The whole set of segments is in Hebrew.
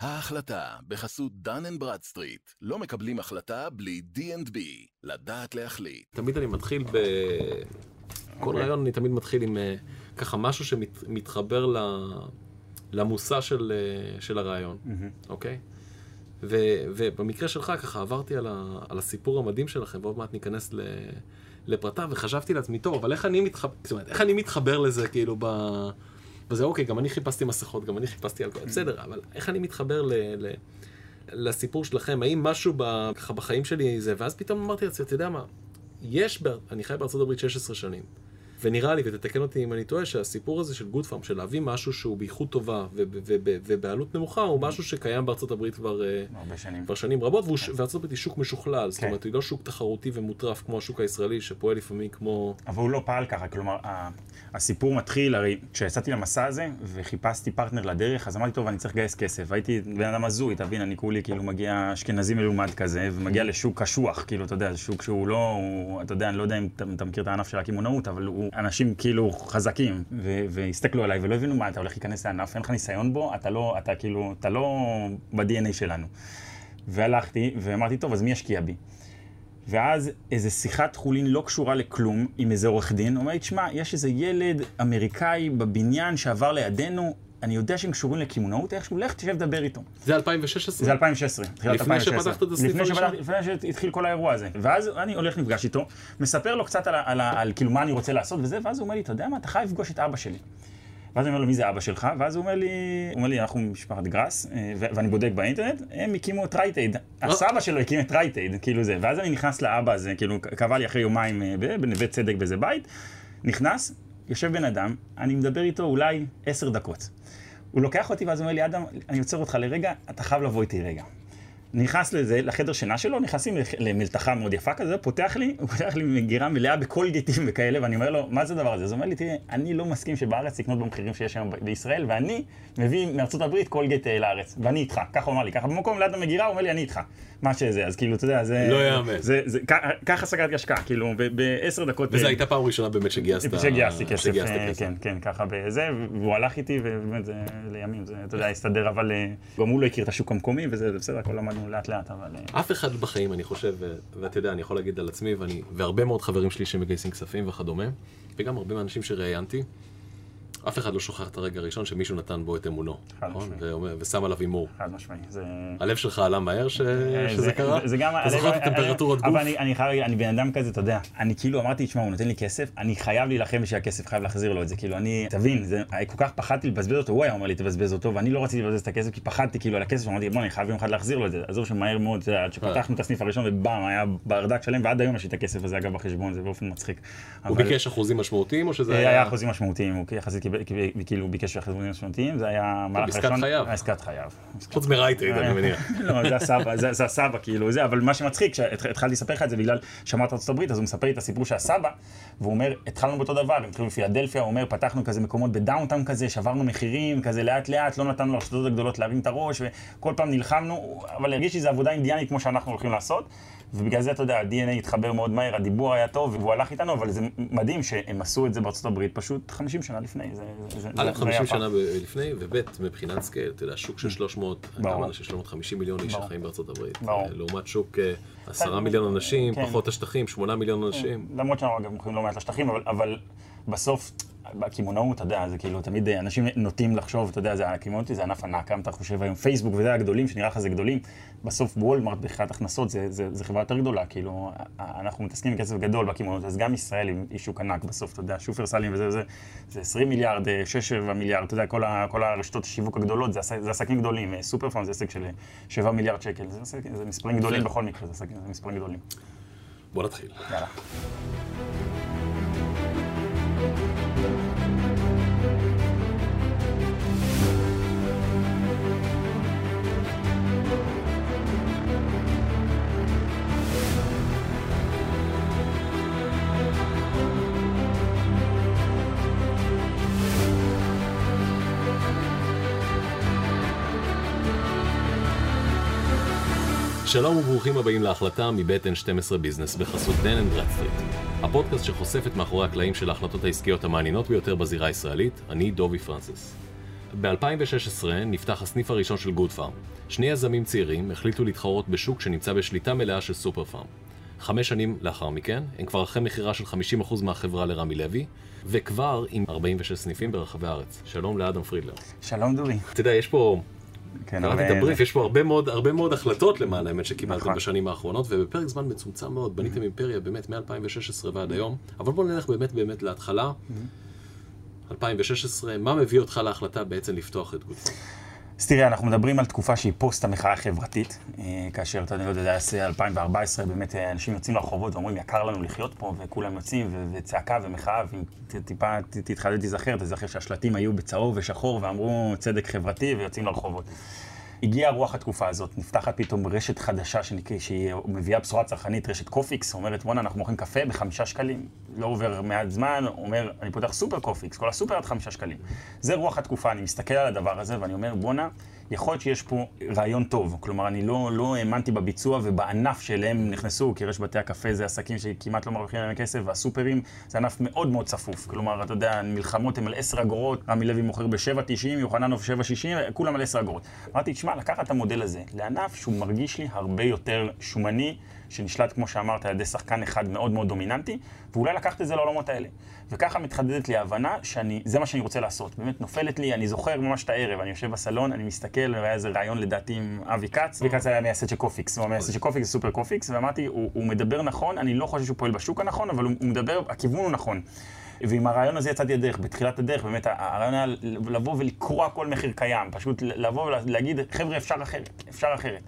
ההחלטה, בחסות דן אנד ברדסטריט, לא מקבלים החלטה בלי D&B, לדעת להחליט. תמיד אני מתחיל ב... כל אוקיי. רעיון אני תמיד מתחיל עם אה, ככה משהו שמתחבר ל... למושא של, אה, של הרעיון, אוקיי? ו, ובמקרה שלך ככה עברתי על, ה, על הסיפור המדהים שלכם, ועוד מעט ניכנס ל, לפרטיו, וחשבתי לעצמי, טוב, אבל איך אני, מתחבר, זאת אומרת, איך אני מתחבר לזה, כאילו, ב... וזה אוקיי, גם אני חיפשתי מסכות, גם אני חיפשתי אלכוהול, בסדר, אבל איך אני מתחבר ל... ל... לסיפור שלכם, האם משהו ב, ככה בחיים שלי זה, ואז פתאום אמרתי לעצמי, אתה יודע מה, יש, ב, אני חי בארצות הברית 16 שנים, ונראה לי, ותתקן אותי אם אני טועה, שהסיפור הזה של גוד פארם, של להביא משהו שהוא באיכות טובה וב- וב- ובעלות נמוכה, הוא משהו שקיים בארצות הברית כבר, אה, שנים. כבר שנים רבות, ש- וארצות הברית היא שוק משוכלל, זאת כן. אומרת, היא לא שוק תחרותי ומוטרף כמו השוק הישראלי, שפועל לפעמים כמו... אבל הוא לא פעל ככה, כלומר, הסיפור מתחיל, הרי כשיצאתי למסע הזה וחיפשתי פרטנר לדרך, אז אמרתי, טוב, אני צריך לגייס כסף. הייתי בן אדם הזוי, תבין, אני כולי כאילו מגיע אשכנזי מלומד כזה, ומגיע לשוק קשוח, כאילו, אתה יודע, זה שוק שהוא לא, הוא, אתה יודע, אני לא יודע אם אתה, אתה מכיר את הענף של הקמעונאות, אבל הוא אנשים כאילו חזקים, והסתכלו עליי ולא הבינו מה, אתה הולך להיכנס לענף, אין לך ניסיון בו, אתה לא, אתה כאילו, אתה לא ב-DNA שלנו. והלכתי, ואמרתי, טוב, אז מי ישקיע בי? ואז איזה שיחת חולין לא קשורה לכלום עם איזה עורך דין, אומר לי, תשמע, יש איזה ילד אמריקאי בבניין שעבר לידינו, אני יודע שהם קשורים לקמעונאות איכשהו, לך תשב דבר איתו. זה 2016? זה 2016, תחילת לפני 2016. שפתחת את הסניף לפני הראשון? לפני שהתחיל כל האירוע הזה. ואז אני הולך נפגש איתו, מספר לו קצת על, על, ה- על כאילו מה אני רוצה לעשות וזה, ואז הוא אומר לי, אתה יודע מה, אתה חייב לפגוש את אבא שלי. ואז אני אומר לו, מי זה אבא שלך? ואז הוא אומר לי, הוא אומר לי, אנחנו משפחת גראס, אה, ואני בודק באינטרנט, הם הקימו את רייטייד. הסבא שלו הקים את רייטייד, כאילו זה. ואז אני נכנס לאבא הזה, כאילו, קבע לי אחרי יומיים אה, בנווה צדק באיזה בית, נכנס, יושב בן אדם, אני מדבר איתו אולי עשר דקות. הוא לוקח אותי ואז הוא אומר לי, אדם, אני עוצר אותך לרגע, אתה חייב לבוא איתי רגע. נכנס לזה, לחדר שינה שלו, נכנסים למלתחה מאוד יפה כזה, פותח לי, הוא פותח לי מגירה מלאה בקולגייטים וכאלה, ואני אומר לו, מה זה הדבר הזה? אז הוא אומר לי, תראה, אני לא מסכים שבארץ לקנות במחירים שיש היום בישראל, ואני מביא מארצות הברית קולגייט אה, לארץ, ואני איתך, ככה הוא אמר לי, ככה במקום ליד המגירה, הוא אומר לי, אני איתך. מה שזה, אז כאילו, אתה יודע, זה... לא יאמן. זה- זה- כ- ככה סגרתי השקעה, כאילו, בעשר דקות... וזו אה, הייתה פעם ראשונה באמת שגייסת... שגייסתי כסף, אה, כסף. כן, כן, ככה בזה, והוא הלך איתי, ובאמת זה לימים, זה, אתה יודע, הסתדר, אבל גם הוא לא הכיר את השוק המקומי, וזה זה בסדר, הכל למדנו לאט לאט, אבל... אף אחד בחיים, אני חושב, ואתה יודע, אני יכול להגיד על עצמי, ואני, והרבה מאוד חברים שלי שמגייסים כספים וכדומה, וגם הרבה מהאנשים שראיינתי, אף אחד לא שוכח את הרגע הראשון שמישהו נתן בו את אמונו, חד נכון? ואומר- ושם עליו הימור. חד משמעי, זה... הלב שלך עלה מהר ש... אה, שזה זה- קרה? זה- זה גם... אתה זוכר את הטמפרטורות אבל גוף? אני- אני חייב, אני בן אדם כזה, אתה יודע, אני כאילו אמרתי, תשמע, הוא נותן לי כסף, אני חייב להילחם בשביל הכסף, חייב להחזיר לו את זה, כאילו, אני, תבין, זה- כל כך פחדתי לבזבז אותו, הוא היה אומר לי, תבזבז אותו, ואני לא רציתי לבזבז את הכסף, כי פחדתי כאילו על הכסף, אמרתי, בוא, אני חייב יום אחד להחזיר לו את זה, עזוב שמהר מאוד, עד שפתחנו את הסניף הראשון, ובאם, היה ברדק שלם, ועד היום יש לי את הכסף הזה, אגב, בחשבון, זה באופן מצחיק. הוא אבל- ביקש אחוזים משמעותיים, או שזה זה היה... היה אחוזים משמעותיים, הוא יחסית קיבל, כאילו הוא ביקש אחוזים משמעותיים, זה היה המהלך עסקת הראשון. חייו. עסקת חייו. חוץ מ Rite Aid, אני מניח. לא, זה הסבא, זה, הסבא, כאילו, זה, אבל מה שמצחיק, כשהתחלתי לספר לך את זה בגלל שמעת ארצות הברית, אז הוא מספר לי את הסיפור של הסבא, והוא אומר, התחלנו באותו דבר, הם התחילו בפילדלפיה, הוא אומר, פתחנו כזה מקומות ב downtown כזה, שברנו מחירים, כזה לאט לאט, לא נתנו לרשתות הגדולות להרים את הראש, וכל פעם נלחמנו, אבל הרגיש לי שזו עבודה אינדיאנית כמו שאנחנו הולכים לעשות, ובגלל זה, אתה יודע, ה-DNA התחבר מאוד מהר, הדיבור היה טוב, והוא הלך איתנו, אבל זה מדהים שהם עשו את זה בארצות הברית פשוט 50 שנה לפני, זה... זה- א', זה 50 היה שנה לפני, וב', מבחינת scale, אתה יודע, שוק של 300, ברור. כמה אנשים, 350 מיליון איש. שחיים בארצות הברית. ברור. לעומת שוק אה, 10 מיליון אנשים, כן. פחות השטחים, 8 מיליון אנשים. למרות שאנחנו אגב מוכרים לא מעט לשטחים, אבל, אבל בסוף, בקמעונאות, אתה יודע, זה כאילו, תמיד אה, אנשים נוטים לחשוב, אתה יודע, זה הקמעונאות זה ענף ענק, כמה אתה חושב היום, פייסבוק וזה הגדולים, שנראה לך זה גדולים, בסוף וולמרט בחברת הכנסות זה, זה, זה חברה יותר גדולה, כאילו, אנחנו מתעסקים עם כסף גדול בקמעונאות, אז גם ישראל היא, שוק ענק בסוף, אתה יודע, שופרסלים וזה וזה, זה 20 מיליארד, 6-7 מיליארד, אתה יודע, כל, ה, כל הרשתות השיווק הגדולות, זה, זה עסקים גדולים, אה, סופר פארם זה עסק של 7 מיליארד שקל, זה, עסק, זה מספרים גדולים. בכל מקרה, זה, עסק- זה מספרים גדולים. בוא נתחיל. יאללה. שלום וברוכים הבאים להחלטה מבית N12 ביזנס בחסות דן אנד ברדסטריט. הפודקאסט שחושף את מאחורי הקלעים של ההחלטות העסקיות המעניינות ביותר בזירה הישראלית, אני דובי פרנסיס. ב-2016 נפתח הסניף הראשון של גוד פארם. שני יזמים צעירים החליטו להתחרות בשוק שנמצא בשליטה מלאה של סופר פארם. חמש שנים לאחר מכן, הם כבר אחרי מכירה של 50% מהחברה לרמי לוי, וכבר עם 46 סניפים ברחבי הארץ. שלום לאדם פרידלר. שלום דובי. אתה יודע, יש פה... כן, קראתי את הבריף, יש פה הרבה מאוד, הרבה מאוד החלטות למען האמת שקיבלתם נכון. בשנים האחרונות, ובפרק זמן מצומצם מאוד בניתם אימפריה באמת מ-2016 ועד היום. אבל בואו נלך באמת באמת להתחלה. 2016, מה מביא אותך להחלטה בעצם לפתוח את פארם? אז תראה, אנחנו מדברים על תקופה שהיא פוסט המחאה החברתית, אה, כאשר, אתה יודע, זה היה 2014, באמת אה, אנשים יוצאים לרחובות ואומרים, יקר לנו לחיות פה, וכולם יוצאים, ו- וצעקה ומחאה, ואם טיפה תתחדד, תיזכר, תזכר שהשלטים היו בצהוב ושחור, ואמרו צדק חברתי, ויוצאים לרחובות. הגיעה רוח התקופה הזאת, נפתחת פתאום רשת חדשה שנקרא, שהיא מביאה בשורה צרכנית, רשת קופיקס, אומרת, בואנה, אנחנו מוכרים קפה בחמישה שקלים. לא עובר מעט זמן, אומר, אני פותח סופר קופיקס, כל הסופר עד חמישה שקלים. זה רוח התקופה, אני מסתכל על הדבר הזה ואני אומר, בואנה, יכול להיות שיש פה רעיון טוב. כלומר, אני לא, לא האמנתי בביצוע ובענף שאליהם נכנסו, כי רשת בתי הקפה זה עסקים שכמעט לא מרוויחים להם כסף, והסופרים זה ענף מאוד מאוד צפוף. כלומר, אתה יודע, מלחמות הן על 10 אגורות, רמי לוי מוכר ב-7.90, יוחננוב 7.60, כולם על 10 אגורות. אמרתי, תשמע, לקחת את המודל הזה לענף שהוא מרגיש לי הרבה יותר שומני, שנשלט, כמו שאמרת, על ידי שחקן אחד מאוד מאוד דומיננטי, ואולי לקחת את זה לעולמות האלה. וככה מתחדדת לי ההבנה שזה מה שאני רוצה לעשות. באמת נופלת לי, אני זוכר ממש את הערב, אני יושב בסלון, אני מסתכל, והיה איזה ראיון לדעתי עם אבי כץ, אבי כץ היה המייסד של קופיקס, הוא המייסד של קופיקס, סופר קופיקס, ואמרתי, הוא, הוא מדבר נכון, אני לא חושב שהוא פועל בשוק הנכון, אבל הוא, הוא מדבר, הכיוון הוא נכון. ועם הרעיון הזה יצאתי לדרך, בתחילת הדרך, באמת, הרעיון היה לבוא ולקרוע כל מחיר קיים, פשוט לבוא ולהגיד, חבר'ה, אפשר אחרת, אפשר אחרת.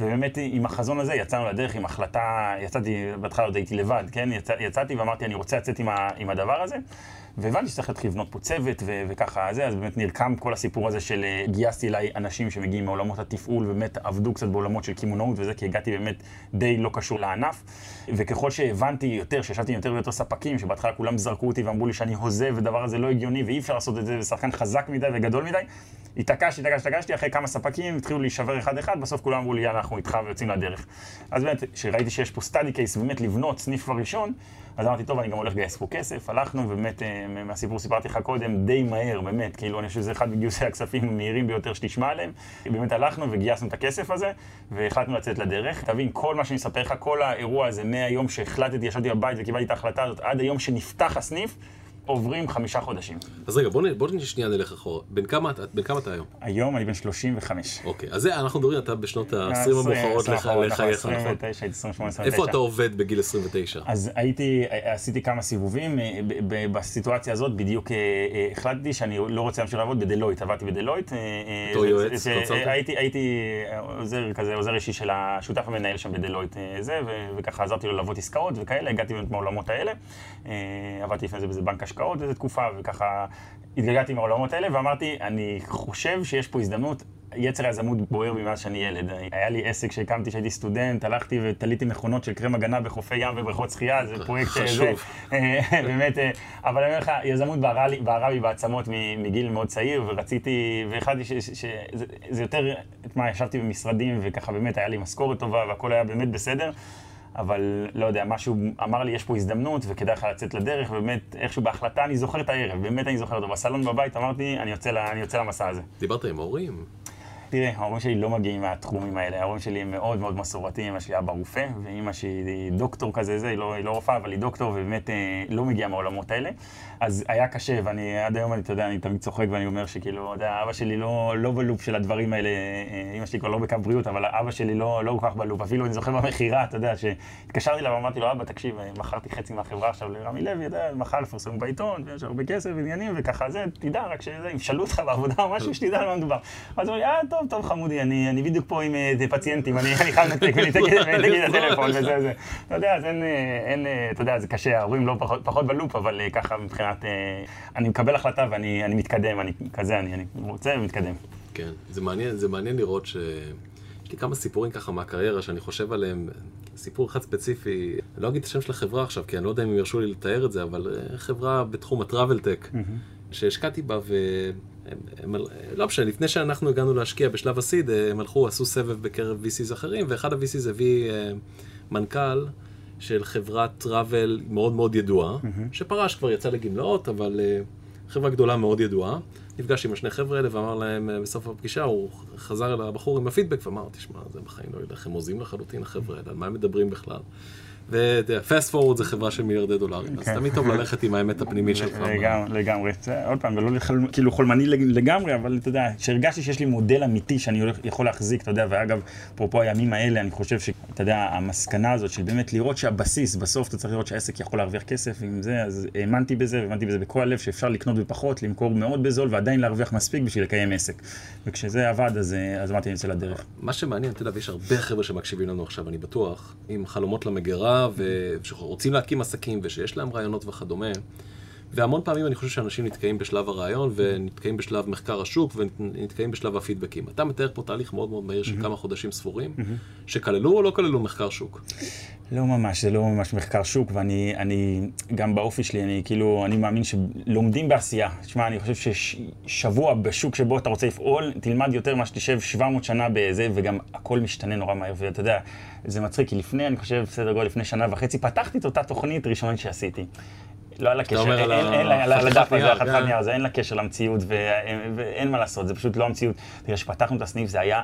ובאמת עם החזון הזה יצאנו לדרך עם החלטה, יצאתי, בהתחלה עוד הייתי לבד, כן? יצא, יצאתי ואמרתי, אני רוצה לצאת עם, ה, עם הדבר הזה, והבנתי שצריך להתחיל לבנות פה צוות ו- וככה זה, אז באמת נרקם כל הסיפור הזה של אה, גייסתי אליי אנשים שמגיעים מעולמות התפעול, באמת עבדו קצת בעולמות של קמעונאות וזה, כי הגעתי באמת די לא קשור לענף, וככל שהבנתי יותר, שישבתי עם יותר ויותר ספקים, שבהתחלה כולם זרקו אותי ואמרו לי שאני הוזה ודבר הזה לא הגיוני ואי אפשר לעשות את זה, ושחקן חזק מדי וגדול מדי, התעקשתי, התעקשתי, התעקשתי, אחרי כמה ספקים התחילו להישבר אחד-אחד, בסוף כולם אמרו לי, יאללה, אנחנו איתך ויוצאים לדרך. אז באמת, כשראיתי שיש פה סטאדי קייס, באמת לבנות סניף כבר ראשון, אז אמרתי, טוב, אני גם הולך לגייס פה כסף, הלכנו, ובאמת, אה, מהסיפור סיפרתי לך קודם, די מהר, באמת, כאילו, אני חושב שזה אחד מגיוסי הכספים המהירים ביותר שתשמע עליהם. באמת הלכנו וגייסנו את הכסף הזה, והחלטנו לצאת לדרך. תבין, כל מה שאני מספר לך, כל האירוע הזה, מהיום שהחלטתי, ישבתי בבית וקיבלתי את ההחלטה הזאת, עד היום שנפתח הסניף, עוברים חמישה חודשים. אז רגע, בוא, נ- בוא שנייה נלך אחורה. בן כמה, בן כמה אתה היום? היום אני בן 35. אוקיי, אז זה, אנחנו מדברים, אתה בשנות ה-20 עשרים, המאוחרות האחרונות, לחייך, נכון? 29, הייתי 28, 29. איפה אתה עובד בגיל 29? אז הייתי, עשיתי כמה סיבובים, אה, בסיטואציה הזאת בדיוק אה, אה, החלטתי שאני לא רוצה להמשיך לעבוד בדלויט, עבדתי בדלויט. זה- יועץ? הייתי, הייתי עוזר כזה, עוזר אישי של השותף המנהל שם בדלויט, זה, וככה עזרתי לו לעבוד עסקאות וכאלה, הגעתי באמת מהעולמות האלה. עבדתי לפני זה באיזה בנק השקעות איזה תקופה, וככה התגלגלתי מהעולמות האלה, ואמרתי, אני חושב שיש פה הזדמנות. יצר היזמות בוער בי מאז שאני ילד. היה לי עסק שהקמתי כשהייתי סטודנט, הלכתי ותליתי מכונות של קרם הגנה בחופי ים ובריכות שחייה, זה פרויקט חשוב. שזה, אה, באמת, אה, אבל אני אומר לך, יזמות בערה בי בעצמות מגיל מאוד צעיר, ורציתי, והחלטתי שזה יותר, מה, ישבתי במשרדים, וככה באמת היה לי משכורת טובה, והכל היה באמת בסדר. אבל לא יודע, משהו אמר לי, יש פה הזדמנות וכדאי לך לצאת לדרך, ובאמת, איכשהו בהחלטה, אני זוכר את הערב, באמת אני זוכר אותו. בסלון בבית אמרתי, אני יוצא, ל- אני יוצא למסע הזה. דיברת עם ההורים? תראה, ההורים שלי לא מגיעים מהתחומים האלה, ההורים שלי הם מאוד מאוד מסורתיים, אמא שלי אבא רופא, ואימא שלי היא דוקטור כזה, זה, היא לא, לא רופאה, אבל היא דוקטור, ובאמת אה, לא מגיעה מהעולמות האלה. אז היה קשה, ואני עד היום, אני, אתה יודע, אני תמיד צוחק ואני אומר שכאילו, אתה יודע, אבא שלי לא, לא בלופ של הדברים האלה, אה, אימא שלי כבר לא בקו בריאות, אבל אבא שלי לא, לא כל כך בלופ, אפילו אני זוכר במכירה, אתה יודע, שהתקשרתי אליו ואמרתי לו, אבא, תקשיב, אה, מכרתי חצי מהחברה עכשיו לרמי לוי, אתה יודע, מחר לפרסם בעיתון, ויש הרבה כסף ועניינים, וככה זה, תדע, רק שזה, אם שאלו אותך בעבודה או משהו, שתדע על מה מדובר. אז הוא אומר אה, טוב, טוב, חמודי, אני, אני בדיוק פה עם אה, פציינטים, אני, אני חייב לנתק ולנתק את הטלפון וזה, זה. אתה יודע, אז אין, אה, אין, אה, אתה יודע, זה קשה, ההורים לא פחות, פחות בלופ, אבל ככה מבחינת, אני מקבל החלטה ואני אני מתקדם, אני כזה, אני, אני רוצה ומתקדם. כן, זה מעניין, זה מעניין לראות ש... יש לי כמה סיפורים ככה מהקריירה שאני חושב עליהם. סיפור אחד ספציפי, אני לא אגיד את השם של החברה עכשיו, כי אני לא יודע אם הם ירשו לי לתאר את זה, אבל חברה בתחום הטראבל טק, שהשקעתי בה ו... הם, הם, לא משנה, לפני שאנחנו הגענו להשקיע בשלב הסיד, אה, הם הלכו, עשו סבב בקרב VCs אחרים, ואחד ה-VCs הביא אה, מנכ"ל של חברת טראבל מאוד מאוד ידועה, שפרש כבר יצא לגמלאות, אבל אה, חברה גדולה מאוד ידועה. נפגש עם השני חבר'ה האלה ואמר להם בסוף הפגישה, הוא חזר אל הבחור עם הפידבק ואמר, תשמע, זה בחיים לא ילך, הם הוזים לחלוטין החבר'ה האלה, על מה הם מדברים בכלל? ופסט פורוורד זה חברה של מיליארדי דולרים, אז כן. תמיד טוב ללכת עם האמת הפנימית שלך. לגמרי, עוד פעם, לא כאילו חולמני לג- לגמרי, אבל אתה יודע, כשהרגשתי שיש לי מודל אמיתי שאני יכול להחזיק, אתה יודע, ואגב, אפרופו הימים האלה, אני חושב שאתה יודע, המסקנה הזאת של באמת לראות שהבסיס, בסוף אתה צריך לראות שהעסק יכול להרוויח כסף, ועם זה, אז האמנתי בזה, והאמנתי בזה בכל הלב, שאפשר לקנות בפחות, למכור מאוד בזול, ועדיין להרוויח מספיק בשביל לקיים עסק. וכשזה עבד, אז, אה, אז אמרתי, אני יוצא לדרך. מה שמעניין, אתה יודע, ויש הרבה חבר'ה שמקשיבים לנו עכשיו, אני בטוח, עם חלומות למגירה, ושרוצים להקים עסקים, ושיש להם רעיונות וכדומה. והמון פעמים אני חושב שאנשים נתקעים בשלב הרעיון, ונתקעים בשלב מחקר השוק, ונתקעים בשלב הפידבקים. אתה מתאר פה תהליך מאוד מאוד מהיר של כמה חודשים ספורים, שכללו או לא כללו מחקר שוק? לא ממש, זה לא ממש מחקר שוק, ואני אני, גם באופי שלי, אני כאילו, אני מאמין שלומדים בעשייה. תשמע, אני חושב ששבוע בשוק שבו אתה רוצה לפעול, תלמד יותר ממה שתשב 700 שנה בזה, וגם הכל משתנה נורא מהר, ואתה יודע, זה מצחיק, כי לפני, אני חושב, בסדר גודל, לפני שנה וחצי, פתחתי את אותה תוכנית ראשונית שעשיתי. לא אין, על אין, אין, ה- על הדף חתיכת הזה, נייר, החתיכת כן. נייר הזה, אין לה קשר למציאות, ואין מה לעשות, זה פשוט לא המציאות. תראה, כשפתחנו את הסניף זה היה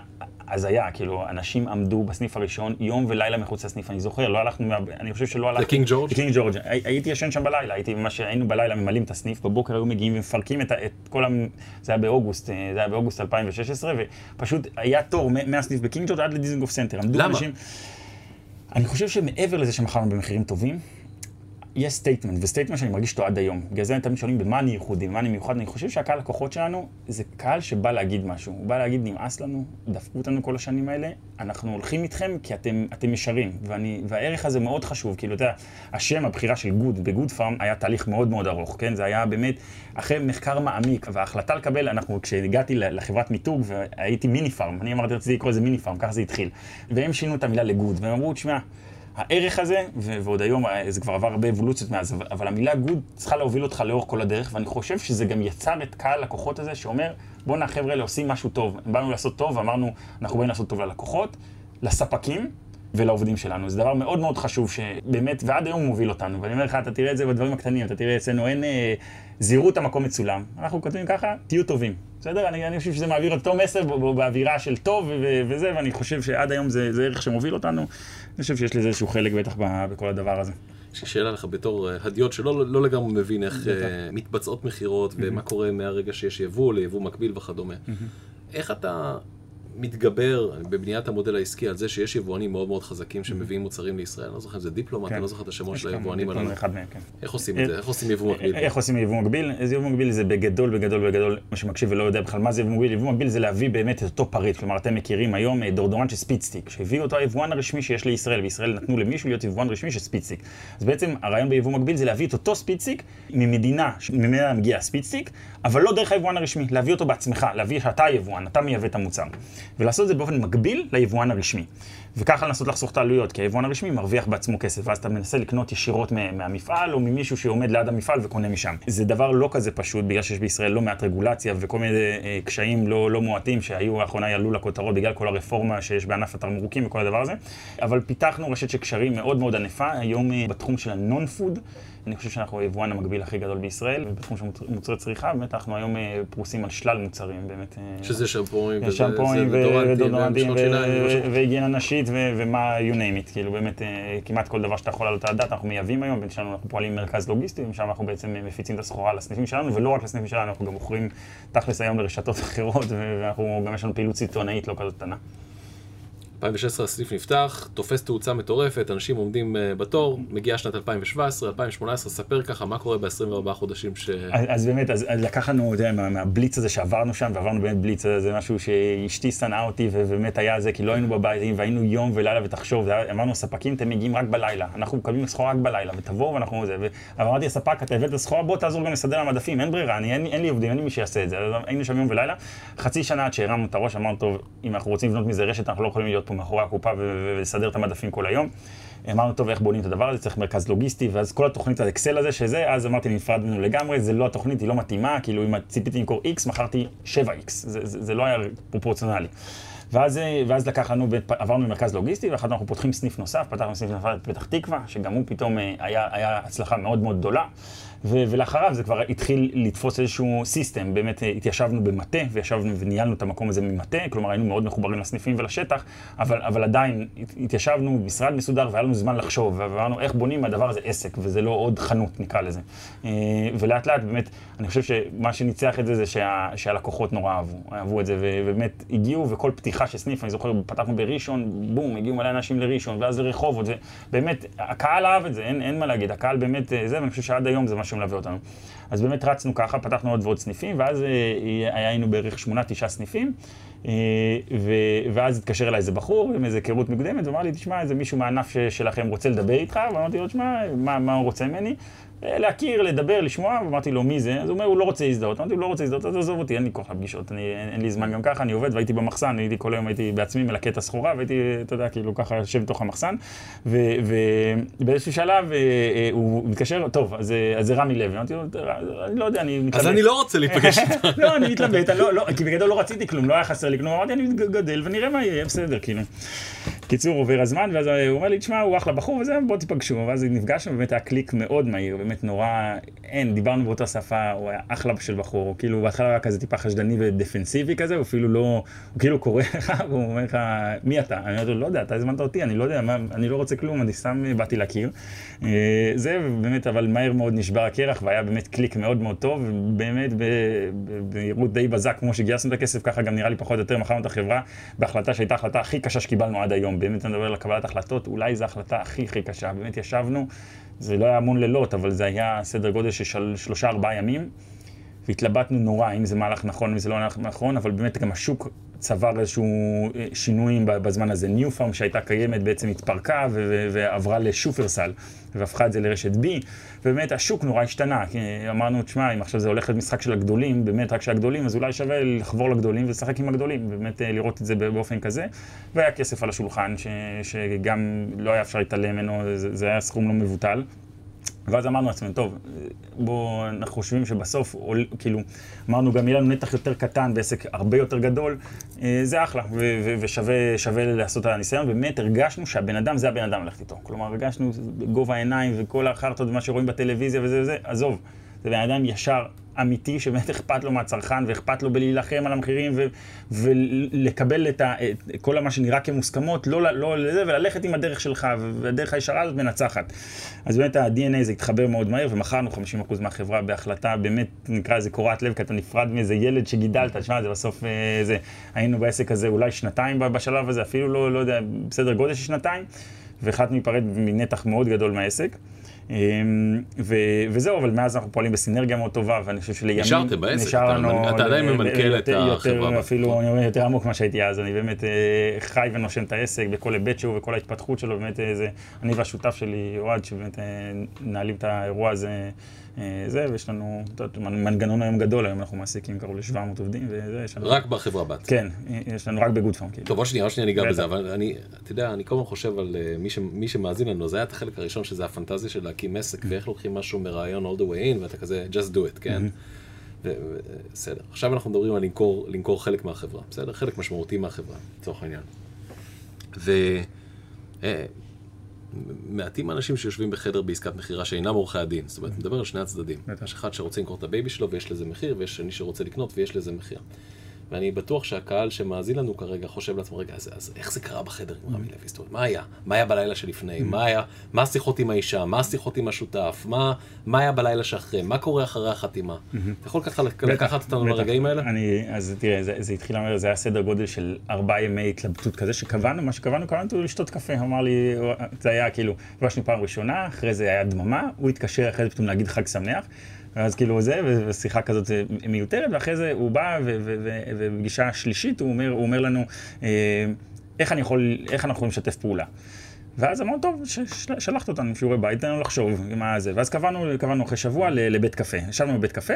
הזיה, כאילו, אנשים עמדו בסניף הראשון יום ולילה מחוץ לסניף, אני זוכר, לא הלכנו, אני חושב שלא הלכנו... לקינג ג'ורג'? לקינג ג'ורג', הי- הייתי ישן שם בלילה, הייתי ממש, היינו בלילה ממלאים את הסניף, בבוקר היו מגיעים ומפרקים את, כל ה... זה היה באוגוסט, אה, זה היה באוגוסט 2016, ופשוט היה תור מהסניף בקינג ג'ורג' עד לדיזנגוף סנטר. עמדו למה? אנשים... אני חושב שמעבר לזה שמכרנו במחירים טובים, יש statement, ו statement שאני מרגיש אותו עד היום. בגלל זה תמיד שואלים במה אני ייחודי, במה אני מיוחד. אני חושב שהקהל לקוחות שלנו זה קהל שבא להגיד משהו. הוא בא להגיד, נמאס לנו, דפקו אותנו כל השנים האלה, אנחנו הולכים איתכם כי אתם, אתם ישרים. ואני, והערך הזה מאוד חשוב, כאילו, אתה יודע, השם, הבחירה של good בגוד פארם היה תהליך מאוד מאוד ארוך, כן? זה היה באמת, אחרי מחקר מעמיק, וההחלטה לקבל, אנחנו, כשהגעתי לחברת מיתוג, והייתי מיני פארם, אני אמרתי, רציתי לקרוא לזה מיני פארם, ככה זה התחיל. והם שינו את המילה ל good, והם אמרו, תשמע, הערך הזה, ועוד היום אה, זה כבר עבר הרבה אבולוציות מאז, אבל, המילה good צריכה להוביל אותך לאורך כל הדרך, ואני חושב שזה גם יצר את קהל הלקוחות הזה, שאומר, בואנה החבר'ה האלה עושים משהו טוב. באנו לעשות טוב, ואמרנו, אנחנו באים לעשות טוב ללקוחות, לספקים ולעובדים שלנו. זה דבר מאוד מאוד חשוב, שבאמת, ועד היום הוא מוביל אותנו. ואני אומר לך, אתה תראה את זה בדברים הקטנים, אתה תראה אצלנו אין אה, זהירות המקום מצולם. אנחנו כותבים ככה, תהיו טובים. בסדר? אני, אני חושב שזה מעביר אותו מסר באווירה של טוב ו- וזה, ואני חושב שעד היום זה, זה ערך שמוביל אותנו. אני חושב שיש לזה איזשהו חלק בטח ב- בכל הדבר הזה. יש לי שאלה לך בתור אה, הדיוט שלא לא לגמרי מבין איך אה, מתבצעות מכירות ומה קורה מהרגע שיש יבוא ליבוא מקביל וכדומה. איך אתה מתגבר בבניית המודל העסקי על זה שיש יבואנים מאוד מאוד חזקים שמביאים מוצרים לישראל? אני לא זוכר אם זה דיפלומט, כן. אני לא זוכר את השמות של היבואנים הללו. כן. איך עושים את זה? איך עושים יבוא מקביל? איך עושים יבוא מקביל? יבוא מקביל זה בגדול, בגדול, בגדול, מי שמקשיב ולא יודע בכלל מה זה יבוא מקביל, יבוא מקביל זה להביא באמת את אותו פריט. כלומר, אתם מכירים היום אה, דאודורנט של ספידסטיק, שהביא אותו היבואן הרשמי שיש לישראל, וישראל נתנו למישהו להיות יבואן רשמי של ספידסטיק. אז בעצם הרעיון ביבוא מקביל זה להביא את אותו ספידסטיק ממדינה שממנה מגיע הספידסטיק, אבל לא דרך היבואן הרשמי, להביא אותו בעצמך, להביא שאתה היבואן, אתה מייבא את המוצר. ולעשות את זה באופן מקביל ליבואן הרשמי. וככה לנסות לחסוך את העלויות, כי היבואן הרשמי מרוויח בעצמו כסף, ואז אתה מנסה לקנות ישירות מה- מהמפעל, או ממישהו שעומד ליד המפעל וקונה משם. זה דבר לא כזה פשוט, בגלל שיש בישראל לא מעט רגולציה וכל מיני אה, קשיים לא, לא מועטים שהיו לאחרונה ועלו לכותרות בגלל כל הרפורמה שיש בענף התמרוקים וכל הדבר הזה. אבל פיתחנו רשת של קשרים מאוד מאוד ענפה, היום אה, בתחום של הנון פוד. אני חושב שאנחנו היבואן המקביל הכי גדול בישראל, ובתחום של מוצ- מוצרי צריכה, באמת אנחנו היום אה, פרוסים על שלל מוצרים, באמת. שזה שמפוים זה ודורנטים, ודודורנטים. והיגיינה נשית ו- ומה you name it, כאילו באמת אה, כמעט כל דבר שאתה יכול לעלות על הדעת אנחנו מייבאים היום, בין שלנו אנחנו פועלים במרכז לוגיסטי, ושם אנחנו בעצם אה, מפיצים את הסחורה לסניפים שלנו, ולא רק לסניפים שלנו, אנחנו גם מוכרים תכלס היום לרשתות אחרות, ואנחנו גם יש לנו פעילות סיטונאית לא כזאת קטנה. 2016 הסניף נפתח, תופס תאוצה מטורפת, אנשים עומדים אה, בתור, מגיעה שנת 2017, 2018, ספר ככה מה קורה ב-24 חודשים ש... אז, אז באמת, אז, אז לקח לנו, אתה יודע, מה, מהבליץ הזה שעברנו שם, ועברנו באמת בליץ, זה, משהו שאשתי שנאה אותי, ובאמת היה זה, כי לא היינו בבית, והיינו יום ולילה, ותחשוב, אמרנו, הספקים, אתם מגיעים רק בלילה, אנחנו מקבלים סחורה רק בלילה, ותבואו ואנחנו זה, ו- אבל אמרתי לספק, אתה הבאת סחורה, בוא תעזור גם לסדר למדפים, אין ברירה, אני, אין, אין לי עובדים, אין לי מי שיעשה את זה, היינו שם יום ולילה, חצי שנה עד שהרמנו את הראש, אמרנו, טוב, אם אנחנו רוצים לבנות מזה רשת, אנחנו לא יכולים להיות פה מאחורי הקופה ולסדר את המדפים כל היום. אמרנו, טוב, איך בונים את הדבר הזה, צריך מרכז לוגיסטי, ואז כל התוכנית האקסל הזה שזה, אז אמרתי, נפרדנו לגמרי, זה לא התוכנית, היא לא מתאימה, כאילו אם ציפיתי למכור X, מכרתי 7X, זה, זה, זה לא היה פרופורציונלי. ואז, ואז לקח לנו, עברנו למרכז לוגיסטי, ואחר אנחנו פותחים סניף נוסף, פתחנו סניף נוסף בפתח תקווה, שגם הוא פתאום אה, היה, היה הצלחה מאוד מאוד גדולה. ו- ולאחריו זה כבר התחיל לתפוס איזשהו סיסטם, באמת אה, התיישבנו במטה, וישבנו וניהלנו את המקום הזה ממטה, כלומר היינו מאוד מחוברים לסניפים ולשטח, אבל, אבל עדיין התיישבנו במשרד מסודר והיה לנו זמן לחשוב, ואמרנו איך בונים מהדבר הזה עסק, וזה לא עוד חנות נקרא לזה. אה, ולאט לאט באמת, אני חושב שמה שניצח את זה זה שה- שהלקוחות נורא אהבו, אהבו את זה, ובאמת הגיעו, וכל פתיחה של סניף, אני זוכר, פתחנו בראשון, בום, הגיעו מלא אנשים לראשון, ואז לרחובות, ובאמת, הקהל אהב את זה, אין, אין מה להגיד, הקהל באמת אה, זה, ואני חושב שעד היום זה שמלווה אותנו. אז באמת רצנו ככה, פתחנו עוד ועוד סניפים, ואז אה, היינו בערך שמונה, תשעה סניפים, אה, ו- ואז התקשר אליי איזה בחור עם איזה היכרות מוקדמת, ואמר לי, תשמע, איזה מישהו מהענף שלכם רוצה לדבר איתך, ואמרתי לו, תשמע, מה, מה הוא רוצה ממני? להכיר, לדבר, לשמוע, ואמרתי לו, מי זה? אז הוא אומר, הוא לא רוצה להזדהות. אמרתי, הוא לא רוצה להזדהות, אז עזוב אותי, אין לי כוח לפגישות, אני, אין, אין לי זמן גם ככה, אני עובד, והייתי במחסן, הייתי כל היום, הייתי בעצמי מלקט את הסחורה, והייתי, אתה יודע, כאילו ככה יושב בתוך המחסן, ובאיזשהו שלב אה, אה, הוא מתקשר, טוב, אז, אז זה רמי לוי, אמרתי לו, אני לא יודע, אני מתלבט. אז אני לא רוצה להיפגש איתך. לא, אני מתלבט, לא, לא, כי בגדול לא רציתי כלום, לא היה חסר לי כלום, אמרתי, אני גדל ונראה מה יהיה, בסדר, כאילו. קיצור, עובר הזמן, ואז הוא אומר לי, תשמע, הוא אחלה בחור וזה, בוא תיפגשו. ואז נפגשנו, באמת היה קליק מאוד מהיר, באמת נורא, אין, דיברנו באותה שפה, הוא היה אחלה של בחור, כאילו בהתחלה היה כזה טיפה חשדני ודפנסיבי כזה, הוא אפילו לא, הוא כאילו קורא לך, והוא אומר לך, מי אתה? אני אומר לו, לא יודע, אתה הזמנת אותי, אני לא יודע, מה, אני לא רוצה כלום, אני סתם באתי להכיר. זה, באמת, אבל מהר מאוד נשבר הקרח, והיה באמת קליק מאוד מאוד טוב, ובאמת במהירות די בזק, כמו שגייסנו את הכסף, ככה גם נראה לי פחות או יותר מכרנו את החברה, בהחלטה שהייתה ההחלטה הכי קשה שקיבלנו עד היום, באמת אני מדבר על קבלת החלטות, אולי זו ההחלטה הכי הכי קשה, באמת ישבנו, זה לא היה המון לילות, אבל זה היה סדר גודל של שלושה ארבעה ימים, והתלבטנו נורא אם זה מהלך נכון, אם זה לא מהלך נכון, אבל באמת גם השוק צבר איזשהו שינויים בזמן הזה. ניו פארם שהייתה קיימת בעצם התפרקה ועברה לשופרסל, והפכה את זה לרשת B, ובאמת השוק נורא השתנה, כי אמרנו, תשמע, אם עכשיו זה הולך למשחק של הגדולים, באמת רק של הגדולים, אז אולי שווה לחבור לגדולים ולשחק עם הגדולים, ובאמת לראות את זה באופן כזה, והיה כסף על השולחן, ש, שגם לא היה אפשר להתעלם ממנו, זה, זה היה סכום לא מבוטל. ואז אמרנו לעצמנו, טוב, בואו, אנחנו חושבים שבסוף, כאילו, אמרנו גם יהיה לנו נתח יותר קטן בעסק הרבה יותר גדול, זה אחלה, ושווה לעשות את הניסיון, באמת הרגשנו שהבן אדם זה הבן אדם ללכת איתו. כלומר, הרגשנו גובה העיניים וכל החרטות ומה שרואים בטלוויזיה וזה וזה, עזוב, זה בן אדם ישר, אמיתי, שבאמת אכפת לו מהצרכן ואכפת לו בלהילחם על המחירים ו- ולקבל את, ה- את כל מה שנראה כמוסכמות, לא, לא לזה, וללכת עם הדרך שלך, והדרך הישרה הזאת מנצחת. אז באמת ה-DNA זה התחבר מאוד מהר, ומכרנו 50% מהחברה בהחלטה, באמת נקרא לזה קורת לב, כי אתה נפרד מאיזה ילד שגידלת, תשמע, זה בסוף אה, זה, היינו בעסק הזה אולי שנתיים בשלב הזה, אפילו לא, לא יודע, בסדר גודל של שנתיים, והחלטנו להיפרד מנתח מאוד גדול מהעסק. ו- וזהו, אבל מאז אנחנו פועלים בסינרגיה מאוד טובה, ואני חושב שלימים נשארתם בעסק, נשאר אתה, לנו... אתה עדיין ממנכ"ל את החברה. יותר, אפילו, אני אומר, יותר עמוק ממה שהייתי אז, אני באמת אה, חי ונושם את העסק בכל היבט שהוא וכל ההתפתחות שלו, באמת אה, זה, אני והשותף שלי, אוהד, שבאמת אה, מנהלים את האירוע הזה. זה, ויש לנו מנגנון היום גדול, היום אנחנו מעסיקים קרוב ל-700 עובדים, וזה, יש לנו... רק בחברה בת. כן, יש לנו רק בגוד פארם. טוב, עוד שנייה, עוד שנייה ניגע בזה, אבל אני, אתה יודע, אני כל הזמן חושב על מי, ש, מי שמאזין לנו, זה היה את החלק הראשון, שזה הפנטזיה של להקים עסק, ואיך לוקחים משהו מרעיון all the way in, ואתה כזה, just do it, כן? בסדר. עכשיו אנחנו מדברים על למכור, למכור חלק מהחברה, בסדר? חלק משמעותי מהחברה, לצורך העניין. ו... מעטים האנשים שיושבים בחדר בעסקת מכירה שאינם עורכי הדין, זאת אומרת, מדבר על שני הצדדים. יש אחד שרוצה למכור את הבייבי שלו ויש לזה מחיר, ויש שני שרוצה לקנות ויש לזה מחיר. ואני בטוח שהקהל שמאזין לנו כרגע חושב לעצמו, רגע, אז, אז איך זה קרה בחדר עם רמי לוי? זאת אומרת, מה היה? מה היה בלילה שלפני? מה היה? מה השיחות עם האישה? מה השיחות עם השותף? מה, מה היה בלילה שאחרי? מה קורה אחרי החתימה? אתה יכול ככה לקחת אותנו לרגעים האלה? אני, אז תראה, זה, זה התחיל, זה היה סדר גודל של ארבעה ימי התלבטות כזה, שקבענו, מה שקבענו, קבענו לשתות קפה. אמר לי, זה היה כאילו, פגשנו פעם ראשונה, אחרי זה היה דממה, הוא התקשר אחרי זה פתאום להגיד חג שמח. ואז כאילו זה, ושיחה כזאת מיותרת, ואחרי זה הוא בא, ובפגישה שלישית הוא אומר, הוא אומר לנו, איך אני יכול, איך אנחנו יכולים לשתף פעולה. ואז אמרנו, טוב, שלחת אותנו שיעורי בית, תן לנו לחשוב מה זה. ואז קבענו, קבענו אחרי שבוע לבית קפה. ישבנו בבית קפה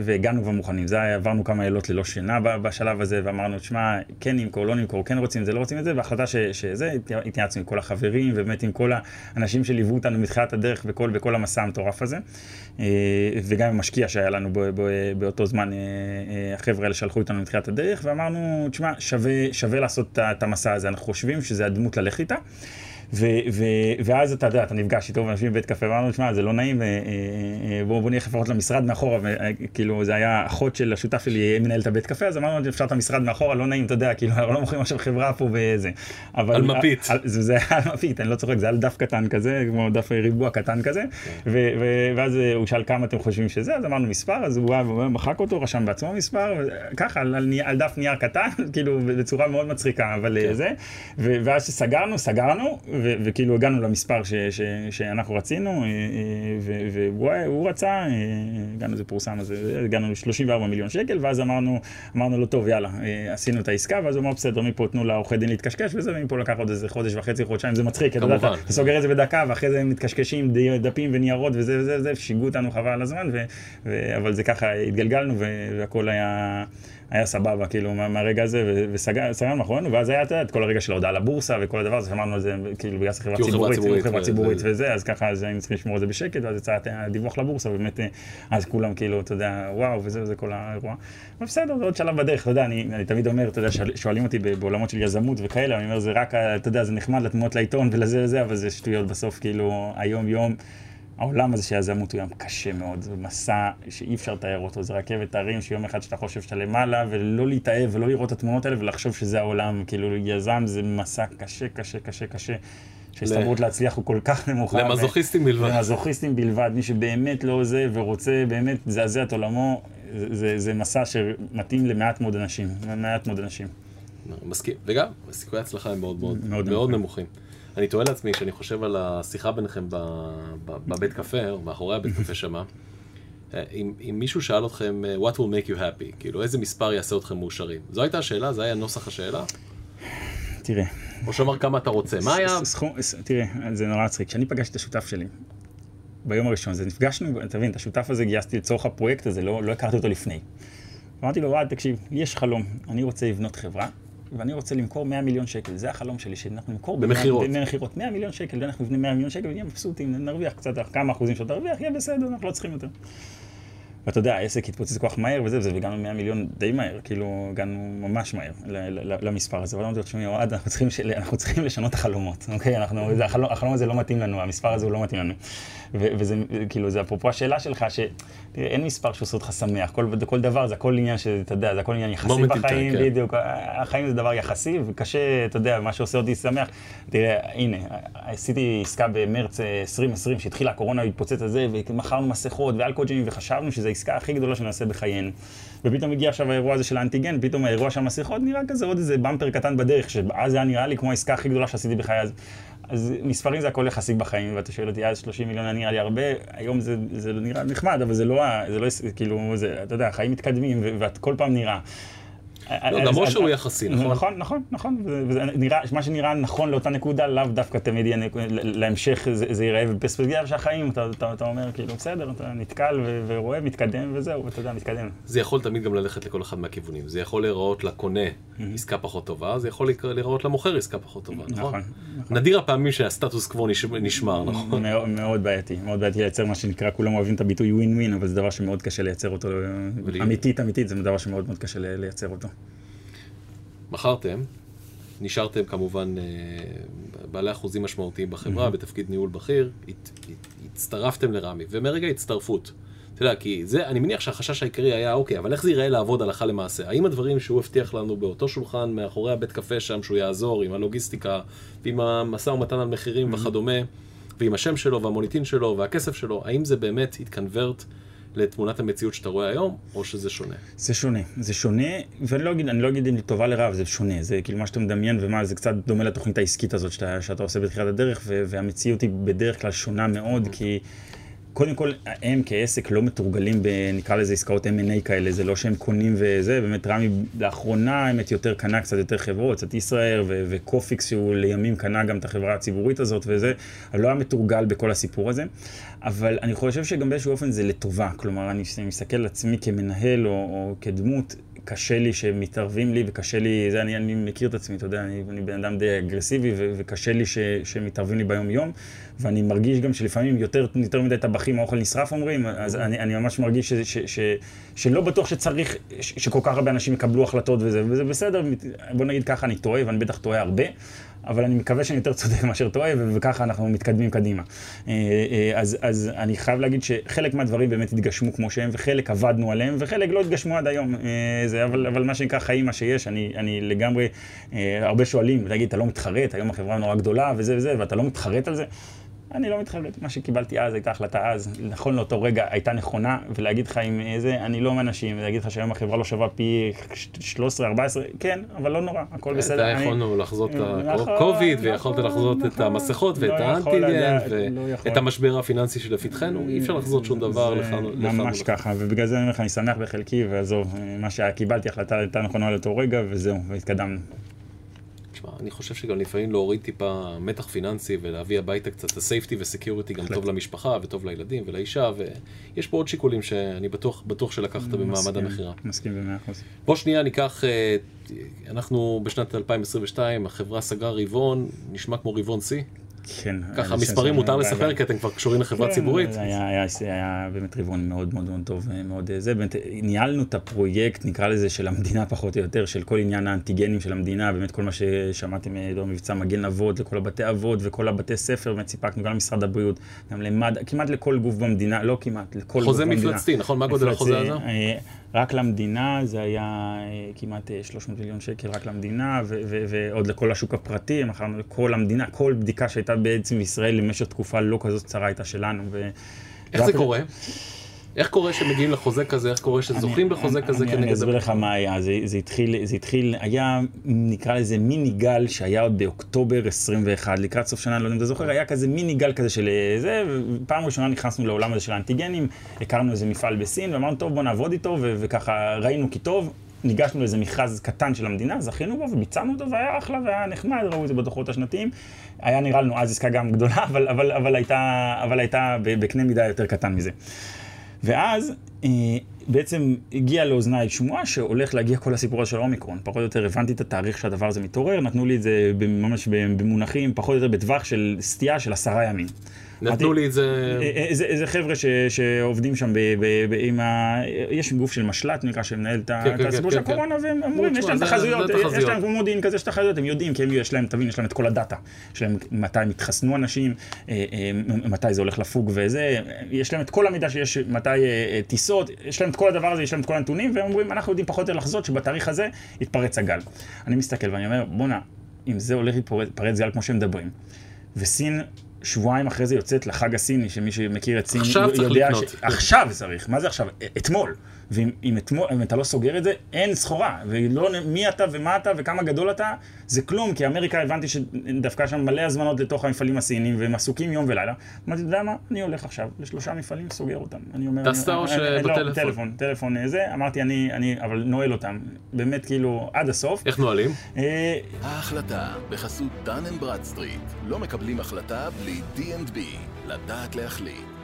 והגענו כבר מוכנים. זה היה, עברנו כמה לילות ללא שינה בשלב הזה, ואמרנו, תשמע, כן נמכור, לא נמכור, כן רוצים את זה, לא רוצים את זה, והחלטה שזה, התייעצנו עם כל החברים, ובאמת עם כל האנשים שליוו אותנו מתחילת הדרך בכל, בכל המסע המטורף הזה. וגם עם משקיע שהיה לנו באותו זמן, החבר'ה האלה שלחו אותנו מתחילת הדרך, ואמרנו, תשמע, שווה, שווה לעשות את המסע הזה, אנחנו חושבים שזה הדמות ללכת איתה. ו, ו, ואז אתה יודע, אתה נפגש איתו ואנשים בבית קפה, ואמרנו, שמע, זה לא נעים, אה, אה, אה, בואו בוא נלך לפחות למשרד מאחורה, וכאילו, זה היה אחות של השותף שלי, מנהל את הבית קפה, אז אמרנו, אפשר את המשרד מאחורה, לא נעים, אתה יודע, כאילו, אנחנו לא מוכרים עכשיו חברה פה וזה. אבל, על מפית. על, זה, זה היה על מפית, אני לא צוחק, זה היה על דף קטן כזה, כמו דף ריבוע קטן כזה, ו, ו, ואז הוא שאל כמה אתם חושבים שזה, אז אמרנו מספר, אז הוא מחק אותו, רשם בעצמו מספר, ככה, על, על, על דף נייר קטן, כאילו, בצורה מאוד מצחיקה, אבל כן. זה, ו, ואז שסגרנו, סגרנו, ו, וכאילו הגענו למספר ש, ש, שאנחנו רצינו, אה, אה, והוא רצה, אה, הגענו, זה פורסם, אז הגענו ל-34 מיליון שקל, ואז אמרנו, אמרנו לו, טוב, יאללה, עשינו את העסקה, ואז הוא אמר, בסדר, מפה תנו לעורכי דין להתקשקש וזה, ומפה לקח עוד איזה חודש וחצי, חודשיים, זה מצחיק, אתה יודע, אתה סוגר את זה בדקה, ואחרי זה מתקשקשים דפים וניירות וזה וזה וזה, שיגעו אותנו חבל על הזמן, אבל זה ככה, התגלגלנו והכל היה... היה סבבה, כאילו, מהרגע הזה, וסגרנו מאחורינו, ואז היה, את כל הרגע של ההודעה לבורסה וכל הדבר הזה, שמענו על זה, כאילו, בגלל שחברה ציבורית, חברה ציבורית וזה, אז ככה, אז היינו צריכים לשמור את זה בשקט, ואז יצא הדיווח לבורסה, ובאמת, אז כולם, כאילו, אתה יודע, וואו, וזה, זה כל האירוע. אבל בסדר, זה עוד שלב בדרך, אתה יודע, אני, אני תמיד אומר, אתה יודע, שואלים אותי בעולמות של יזמות וכאלה, אני אומר, זה רק, אתה יודע, זה נחמד לתמונות לעיתון ולזה וזה, אבל זה שטויות בסוף, כאילו, היום-יום. העולם הזה של יזמות הוא ים קשה מאוד, זה מסע שאי אפשר לתאר אותו, זה רכבת הרים שיום אחד שאתה חושב שאתה למעלה, ולא להתאהב ולא לראות את התמונות האלה ולחשוב שזה העולם, כאילו יזם זה מסע קשה, קשה, קשה, קשה. שההסתברות ל... להצליח הוא כל כך נמוכה. למזוכיסטים בלבד. למזוכיסטים בלבד, מי שבאמת לא זה ורוצה באמת לזעזע את עולמו, זה, זה, זה מסע שמתאים למעט מאוד אנשים, מעט מאוד אנשים. מסכים, וגם סיכויי ההצלחה הם מאוד מאוד, מאוד, מאוד נמוכים. אני תוהה לעצמי, שאני חושב על השיחה ביניכם בבית קפה, או מאחורי הבית קפה שמה, אה, אם, אם מישהו שאל אתכם, אה, what will make you happy, כאילו איזה מספר יעשה אתכם מאושרים? זו הייתה השאלה? זה היה נוסח השאלה? תראה. או שאמר כמה אתה רוצה, מה היה? תראה, זה נורא מצחיק. כשאני פגשתי את השותף שלי, ביום הראשון, זה נפגשנו, אתה מבין, את השותף הזה גייסתי לצורך הפרויקט הזה, לא, לא הכרתי אותו לפני. אמרתי לו, וואי, תקשיב, לי יש חלום, אני רוצה לבנות חברה ואני רוצה למכור 100 מיליון שקל, זה החלום שלי, שאנחנו נמכור במכירות. במכירות, 100 מיליון שקל, אנחנו נבנה 100 מיליון שקל, ונהיה מבסוטים, נרוויח קצת, כמה אחוזים שאתה תרוויח, יהיה בסדר, אנחנו לא צריכים יותר. ואתה יודע, העסק התפוצץ כל כך מהר וזה, וזה, והגענו 100 מיליון די מהר, כאילו, הגענו ממש מהר למספר הזה. אבל אמרתי לו, תשמעי, אוהד, אנחנו צריכים לשנות את החלומות, אוקיי? החלום הזה לא מתאים לנו, המספר הזה הוא לא מתאים לנו. וזה, כאילו, זה אפרופו השאלה שלך, שאין מספר שעושה אותך שמח, כל, כל דבר זה הכל עניין שאתה יודע, זה הכל עניין יחסי בחיים, כן. בדיוק, החיים זה דבר יחסי, וקשה, אתה יודע, מה שעושה אותי שמח, תראה, הנה, עשיתי עסקה במרץ 2020, שהתחילה הקורונה להתפוצץ הזה, ומכרנו מסכות ואלכוג'ינים, וחשבנו שזו העסקה הכי גדולה שנעשה בחיינו. ופתאום הגיע עכשיו האירוע הזה של האנטיגן, פתאום האירוע של המסכות נראה כזה עוד איזה במפר קטן בדרך, שאז היה נראה לי כמו העסקה הכי גדולה שעשיתי בחיי. אז אז מספרים זה הכל יחסי בחיים, ואתה שואל אותי, אז 30 מיליון היה נראה לי הרבה, היום זה, זה נראה נחמד, אבל זה לא, זה לא, כאילו, זה, אתה יודע, החיים מתקדמים, ואת כל פעם נראה. לא, גם אושר הוא יחסי, נכון? נכון, נכון, נכון. מה שנראה נכון לאותה נקודה, לאו דווקא תמיד יהיה להמשך, זה ייראה בפרספקטיבה של החיים, אתה אומר, כאילו, בסדר, אתה נתקל ורואה, מתקדם וזהו, ואתה יודע, מתקדם. זה יכול תמיד גם ללכת לכל אחד מהכיוונים. זה יכול להיראות לקונה עסקה פחות טובה, זה יכול להיראות למוכר עסקה פחות טובה, נכון? נכון. נכון. נדיר הפעמים שהסטטוס קוו נשמר, נכון? מאוד בעייתי, מאוד בעייתי לייצר מה שנקרא, כולם אוהבים את הביטוי ווין ווין, אבל זה דבר שמאוד קשה לייצר אותו, אמיתית, אמיתית, זה דבר שמאוד מאוד קשה לייצר אותו. מכרתם, נשארתם כמובן אה, בעלי אחוזים משמעותיים בחברה, mm-hmm. בתפקיד ניהול בכיר, הת, הצטרפתם לרמי, ומרגע הצטרפות, אתה יודע, כי זה, אני מניח שהחשש העיקרי היה, אוקיי, אבל איך זה ייראה לעבוד הלכה למעשה? האם הדברים שהוא הבטיח לנו באותו שולחן, מאחורי הבית קפה שם, שהוא יעזור עם הלוגיסטיקה, ועם המשא ומתן על מחירים mm-hmm. וכדומה, ועם השם שלו והמוניטין שלו והכסף שלו, האם זה באמת התקנברט לתמונת המציאות שאתה רואה היום, או שזה שונה? זה שונה. זה שונה, ואני לא אגיד, אני לא אגיד אם לטובה לרע, זה שונה. זה כאילו מה שאתה מדמיין, ומה, זה קצת דומה לתוכנית העסקית הזאת שאתה, שאתה עושה בתחילת הדרך, והמציאות היא בדרך כלל שונה מאוד, כי... קודם כל, הם כעסק לא מתורגלים בנקרא לזה עסקאות M&A כאלה, זה לא שהם קונים וזה, באמת רמי לאחרונה האמת יותר קנה קצת יותר חברות, קצת ישראל וקופיקס שהוא לימים קנה גם את החברה הציבורית הזאת וזה, לא היה מתורגל בכל הסיפור הזה, אבל אני חושב שגם באיזשהו אופן זה לטובה, כלומר אני מסתכל על עצמי כמנהל או, או כדמות, קשה לי שמתערבים לי וקשה לי, זה אני, אני מכיר את עצמי, אתה יודע, אני, אני בן אדם די אגרסיבי ו, וקשה לי ש, שמתערבים לי ביום יום, ואני מרגיש גם שלפעמים יותר, יותר מדי טבחים האוכל נשרף אומרים, אז אני, אני ממש מרגיש ש, ש, ש, שלא בטוח שצריך, ש, שכל כך הרבה אנשים יקבלו החלטות וזה, וזה בסדר, בוא נגיד ככה, אני טועה ואני בטח טועה הרבה, אבל אני מקווה שאני יותר צודק מאשר טועה, וככה אנחנו מתקדמים קדימה. אה, אה, אז, אז אני חייב להגיד שחלק מהדברים באמת התגשמו כמו שהם, וחלק עבדנו עליהם, וחלק לא התגשמו עד היום. זה, אבל, אבל מה שנקרא חיים, מה שיש, אני, אני לגמרי, הרבה שואלים, להגיד, אתה לא מתחרט, היום החברה נורא גדולה וזה וזה, ואתה לא מתחרט על זה. אני לא מתחרט, מה שקיבלתי אז, הייתה החלטה אז, נכון לאותו רגע הייתה נכונה, ולהגיד לך עם איזה, אני לא מאנשים, ולהגיד לך שהיום החברה לא שווה פי 13, 14, כן, אבל לא נורא, הכל בסדר. אתה יכולנו לחזות את נכון, ויכולת נכון, לחזות את נכון. המסכות, ואת לא האנטיגן, ואת המשבר הפיננסי שלפתחנו, אי אפשר לחזות שום דבר לכאן. ממש ככה, ובגלל זה אני אומר לך, אני שמח בחלקי, ועזוב, מה שקיבלתי החלטה הייתה נכונה לאותו רגע, וזהו, והתקדמנו. תשמע, אני חושב שגם לפעמים להוריד טיפה מתח פיננסי ולהביא הביתה קצת את ה safety ו security גם טוב למשפחה וטוב לילדים ולאישה, ויש פה עוד שיקולים שאני בטוח, בטוח שלקחת במעמד המכירה. מסכים במאה אחוז. בוא שנייה ניקח, אה, אנחנו בשנת 2022, החברה סגרה רבעון, נשמע כמו רבעון שיא. כן. ככה, מספרים מותר לספר, כי אתם כבר קשורים לחברה כן, ציבורית. היה, באמת רבעון מאוד מאוד מאוד טוב, מאוד אה, זה, באמת ניהלנו את הפרויקט, נקרא לזה, של המדינה פחות או יותר, של כל עניין האנטיגנים של המדינה, באמת כל מה ששמעתם במבצע מגן אבות, לכל הבתי אבות וכל הבתי ספר, באמת סיפקנו גם למשרד הבריאות, גם למד, כמעט לכל גוף במדינה, לא כמעט, לכל גוף במדינה. חוזה מפלצתי, נכון? מה גודל החוזה הזה? אה, רק למדינה זה היה אה, כמעט 300 מיליון שקל רק למדינה, ועוד לכל השוק הפרטי, מכרנו לכל המדינה, כל בדיקה שהייתה בעצם בישראל למשך תקופה לא כזאת קצרה הייתה שלנו. איך זה קורה? איך קורה שמגיעים לחוזה כזה, איך קורה שזוכים בחוזה כזה כנגד... אני אסביר לך מה היה, זה, זה, התחיל, זה התחיל, היה, נקרא לזה מיני גל שהיה עוד באוקטובר 21, לקראת סוף שנה, אני לא יודע אם אתה זוכר, היה כזה מיני גל כזה של זה, ופעם ראשונה נכנסנו לעולם הזה של האנטיגנים, הכרנו איזה מפעל בסין, ואמרנו, טוב, בוא נעבוד איתו, וככה ראינו כי טוב, ניגשנו לאיזה מכרז קטן של המדינה, זכינו בו וביצענו אותו והיה אחלה והיה נחמד, ראו את זה בדוחות השנתיים. היה נראה לנו אז עסקה גם גדולה, אבל, אבל, אבל הייתה, אבל הייתה בקנה מידה יותר קטן מזה. ואז אה, בעצם הגיעה לאוזניי שמועה שהולך להגיע כל הסיפור של האומיקרון. פחות או יותר הבנתי את התאריך שהדבר הזה מתעורר, נתנו לי את זה ממש במונחים, פחות או יותר בטווח של סטייה של עשרה ימים. נתנו לי את זה... איזה חבר'ה שעובדים שם עם ה... יש גוף של משל"ט נקרא שמנהל את כן, כן, הסיפור כן, של הקורונה, והם אומרים, יש להם תחזיות, יש להם מודיעין כזה, יש תחזיות, הם יודעים, כי יש להם, תבין, יש להם את כל הדאטה. יש להם מתי התחסנו אנשים, אה, אה, מתי זה הולך לפוג וזה, יש להם את כל המידע שיש, מתי אה, טיסות, יש להם את כל הדבר הזה, יש להם את כל הנתונים, והם אומרים, אנחנו יודעים פחות או לחזות שבתאריך הזה יתפרץ הגל. אני מסתכל ואני אומר, בואנה, אם זה הולך להתפרץ גל כמו שהם מדברים, וסין שבועיים אחרי זה יוצאת לחג הסיני, שמי שמכיר את סין יודע לקנות. ש... עכשיו צריך, מה זה עכשיו? אתמול. ואם אתמול, אם אתה לא סוגר את זה, אין סחורה. ולא מי אתה ומה אתה וכמה גדול אתה, זה כלום, כי אמריקה הבנתי שדווקא שם מלא הזמנות לתוך המפעלים הסינים, והם עסוקים יום ולילה. אמרתי, אתה יודע מה? אני הולך עכשיו לשלושה מפעלים, סוגר אותם. אני אומר... טסת או שבטלפון? לא, טלפון, טלפון אה, זה, אמרתי, אני, אני, אבל נועל אותם. באמת, כאילו, עד הסוף. איך נועלים? אה, ההחלטה בחסות Dun & Bradstreet. לא מקבלים החלטה בלי D&B. לדעת להחליט.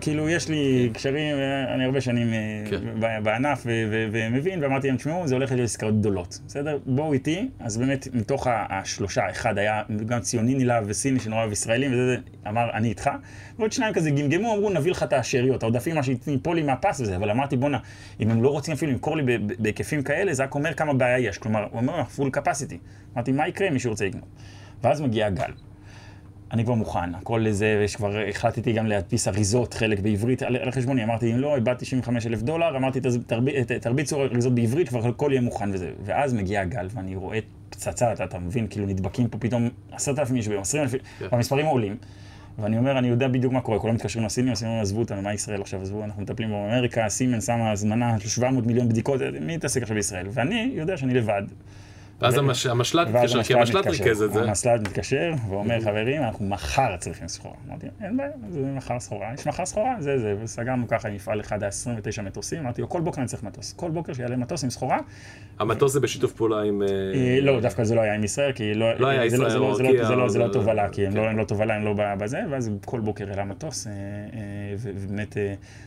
כאילו, יש לי קשרים, אני הרבה שנים אה, כן. בענף ומבין, ואמרתי להם, תשמעו, זה הולך להיות עסקאות גדולות, בסדר? בואו איתי, אז באמת, מתוך השלושה, אחד היה גם ציוני נלהב וסיני שנורא אוהב ישראלים, וזה אמר, אני איתך, ועוד שניים כזה גמגמו, אמרו, נביא לך את השאריות, העודפים, מה שיפול לי מהפס וזה, אבל אמרתי, בואנה, אם הם לא רוצים אפילו למכור לי בהיקפים כאלה, זה רק אומר כמה בעיה יש, כלומר, הוא אומר, פול קפסיטי. אמרתי, מה יקרה אם מישהו רוצה לקנות? ואז מגיע הגל. אני כבר מוכן, הכל לזה, יש כבר, החלטתי גם להדפיס אריזות, חלק בעברית, על, על חשבוני, אמרתי, אם לא, איבד 95 אלף דולר, אמרתי, תרביצו אריזות בעברית, כבר הכל יהיה מוכן וזה. ואז מגיע הגל, ואני רואה פצצה, אתה, אתה מבין, כאילו נדבקים פה פתאום עשרת אלפים איש ביום, עשרים אלפים, yeah. והמספרים עולים. ואני אומר, אני יודע בדיוק מה קורה, כולם מתקשרים לסינים, הסינים עזבו אותנו, מה ישראל עכשיו עזבו, אנחנו מטפלים באמריקה, סימן שמה הזמנה של 700 מיליון בדיקות, מי יתעסק עכשיו בישראל? ואני יודע שאני לבד. ואז המשל"ט מתקשר, כי המשל"ט ריכז את זה. המשל"ט מתקשר ואומר, חברים, אנחנו מחר צריכים סחורה. אמרתי, אין בעיה, זה מחר סחורה. יש מחר סחורה, זה זה. וסגרנו ככה עם מפעל אחד, ה-29 מטוסים. אמרתי לו, כל בוקר אני צריך מטוס. כל בוקר שיעלה מטוס עם סחורה. המטוס זה בשיתוף פעולה עם... אה, אה, לא, דווקא זה לא היה עם ישראל, כי לא... לא היה ישראל. זה לא תובלה, כי הם לא, לא תובלה, הם לא בזה, ואז כל בוקר העלה מטוס, אה, ובאמת,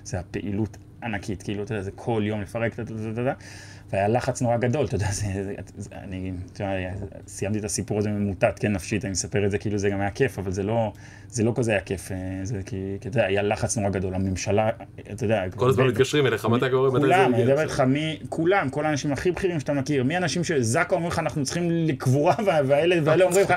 זה הפעילות ענקית, כאילו, אתה יודע, זה כל יום לפרק, אתה יודע, והיה לחץ נורא גדול, אתה יודע, זה, זה, זה, אני, אתה יודע, סיימתי את הסיפור הזה ממוטט, כן, נפשית, אני מספר את זה כאילו זה גם היה כיף, אבל זה לא, זה לא כזה היה כיף, אה, זה כי, כי אתה יודע, היה לחץ נורא גדול, הממשלה, אתה יודע, כל הזמן מתקשרים אליך, מתי קורה, מתי זה כולם, אני יגיע. מדבר איתך, מי, כולם, כל האנשים הכי בכירים שאתה מכיר, מי האנשים שזקה אומרים לך, אנחנו צריכים לקבורה, וה- והאלה והאלה אומרים לך,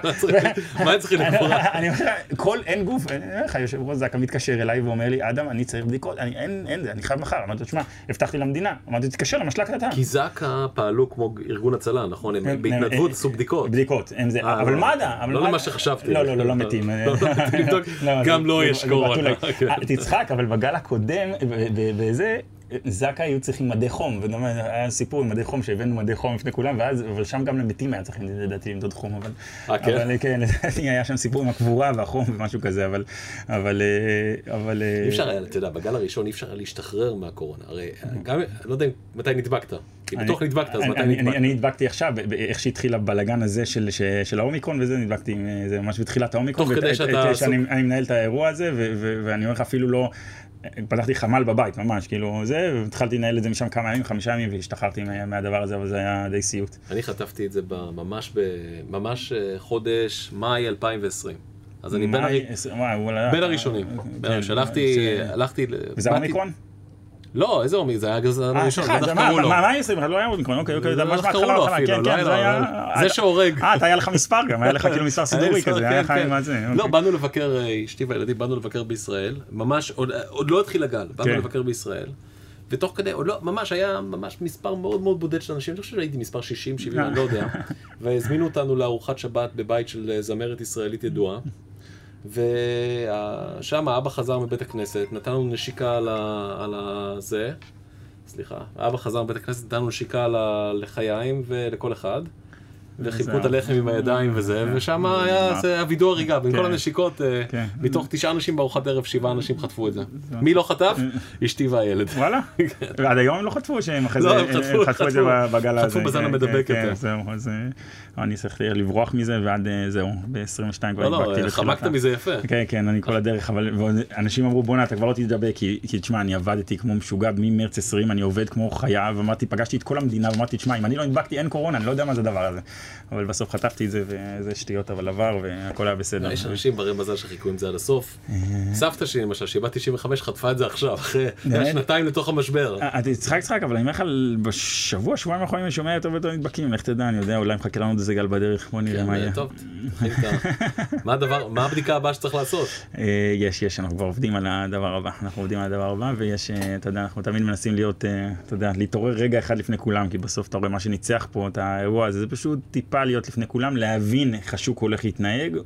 מה הם צריכים לקבורה? אני אומר לך, כל, אין גוף, אני אומר לך, יושב ראש זקה מתקשר אליי ואומר לי, אדם, אני צריך בדיקות, אני, אין, אין, אני חייב מחר. אמרתי לו, תשמע, הבטחתי למדינה. אמרתי, תתקשר למשל"ט קטן. כי זק"א פעלו כמו ארגון הצלה, נכון? הם הם- בהתנדבות הם- עשו בדיקות. בדיקות, אה, אבל לא. מד"א, אבל לא מד"א- למה שחשבתי. לא, לא, לא, לא מתים. לא, לא מתים. לא, גם לו יש קורונה. כן. אה, תצחק, אבל בגל הקודם, בזה, זק"א היו צריכים מדי חום, וגם היה סיפור עם מדי חום שהבאנו מדי חום לפני כולם, ואז, אבל שם גם למתים היה צריכים לדעתי למדוד חום, אבל, אה, כן? אבל כן, לדעתי היה שם סיפור עם הקבורה והחום ומשהו כזה, אבל, אבל, אה, אבל, אה, אי אפשר היה, אתה יודע, בגל הראשון אי אפשר היה להשתחרר מהקורונה. הרי גם, אני לא יודע מתי נדבקת. כי בטוח נדבקת, אז מתי נדבקת? אני נדבקתי עכשיו, איך שהתחיל הבלגן הזה של, האומיקרון וזה, נדבקתי, אה, זה ממש בתחילת האומיקרון. תוך כדי שאתה אני מנהל את האירוע הזה, ואני אומר לך אפילו לא, פתחתי חמ"ל בבית ממש, כאילו זה, והתחלתי לנהל את זה משם כמה ימים, חמישה ימים, והשתחררתי מה- מהדבר הזה, אבל זה היה די סיוט. אני חטפתי את זה ממש ממש אה, חודש מאי 2020. אז אני בין הראשונים. כן, בין הראשונים. הלכתי, וזה האומיקרון? לא, איזה אומיקרון? זה היה הגזען אה, הראשון, בטח זה מה, קראו לו. מה, מה היה עשרים? לא היה אומיקרון, אוקיי, אוקיי, זה לא ממש איך קראו מההתחלה, לו אפילו, כן, לא כן, היה זה לו, היה... אבל זה שהורג. אה, אתה היה לך מספר גם, היה לך כאילו מספר סידורי כזה, היה כן, לך כן. עם הזה. לא, אוקיי. באנו לבקר, אה, אשתי והילדים, באנו לבקר בישראל, ממש, עוד- לא התחיל הגל, באנו. לבקר בישראל, ותוך כדי, עוד לא, ממש היה ממש מספר מאוד מאוד בודד של אנשים, אני חושב שהייתי מספר 60, 70, אני לא יודע, והזמינו אותנו לארוחת שבת בבית של אה, זמרת ישראלית ידועה, ושם האבא חזר מבית הכנסת, נתן לנו נשיקה על ה- על הזה, סליחה, האבא חזר מבית הכנסת, נתן לנו נשיקה על ה- לחיים ולכל אחד. וחילקו את הלחם עם הידיים וזה, ושם היה זה היה וידוא הריגה, בין כן. כל הנשיקות, אה, כן. מתוך תשעה אנשים בארוחת ערב, שבעה אנשים חטפו את זה. מי לא חטף? אשתי והילד. וואלה? ועד היום הם לא חטפו שהם אחרי זה, לא, הם חטפו, את זה. בגל הזה. חטפו בזן כן, המדבק כן, יותר. כן, זהו, אז אה, אני צריך לברוח מזה ועד אה, זהו, ב-22 כבר לא, נדבקתי לא, לתחילת חמקת מזה יפה. כן, כן, אני כל הדרך, אבל אנשים אמרו בואנה אתה כבר לא תדבק, כי תשמע אני עבדתי כמו משוגע ממרץ 20, אני עובד כמו חיה, ואמרתי, פגשתי את כל המדינה, ואמרתי, תשמע אם אני לא נדבקתי אין קורונה, אני לא יודע מה זה הדבר הזה. אבל בסוף חטפתי את זה, וזה שטויות, אבל עבר, והכל היה בסדר. יש אנשים ברי מזל שחיכו עם זה עד הסוף. אה. סבתא שלי למשל, שהיא בת 95, חטפה את זה עכשיו, אחרי? שנתיים לתוך המשבר. אה, אתה צחק צחק, אבל אני אומר לך, בשבוע, שבועיים האחרונים אני שומע יותר ויותר נדבקים, לך תדע, אני יודע, אולי מחכה לנו עוד איזה גל בדרך, בוא נראה מה יהיה. טוב, את מה הבדיקה הבאה שצריך לעשות? אה, יש, יש, אנחנו כבר עובדים על הדבר הבא, אנחנו עובדים על הדבר הבא, ויש, אה, אתה יודע, אנחנו תמיד מנסים להיות, אה, אתה יודע, להתעורר רגע אחד לפני כולם, כי בסוף אתה רואה מה שניצח פה את האירוע הזה, זה פשוט טיפה להיות לפני כולם, להבין איך השוק הולך להתנהג,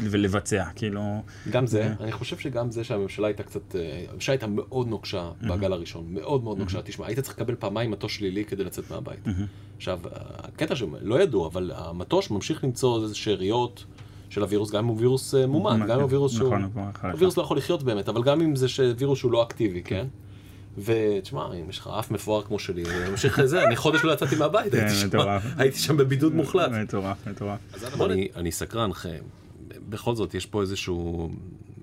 ולבצע, כאילו, גם זה, אני חושב שגם זה שהממשלה הייתה קצת, אה, הממשלה הייתה מאוד נוקשה בגל הראשון, מאוד מאוד נוקשה. תשמע, היית צריך לקבל פעמיים מטוש שלילי כדי לצאת מהבית. עכשיו, הקטע שלא ידעו, אבל המטוש ממשיך למצוא איזה שאריות של הווירוס, גם אם הוא וירוס אה, מומן, גם אם הוא וירוס שהוא... נכון, נכון, נכון. הווירוס לא יכול לחיות באמת, אבל גם אם זה וירוס שהוא לא אקטיבי, כן? ותשמע, אם יש לך אף מפואר כמו שלי, אני ממשיך לזה, אני חודש לא יצאתי מהבית, כן, הייתי שם- בבידוד מוחלט. מטורף, מטורף. אני, סקרן, בכל זאת, יש פה איזשהו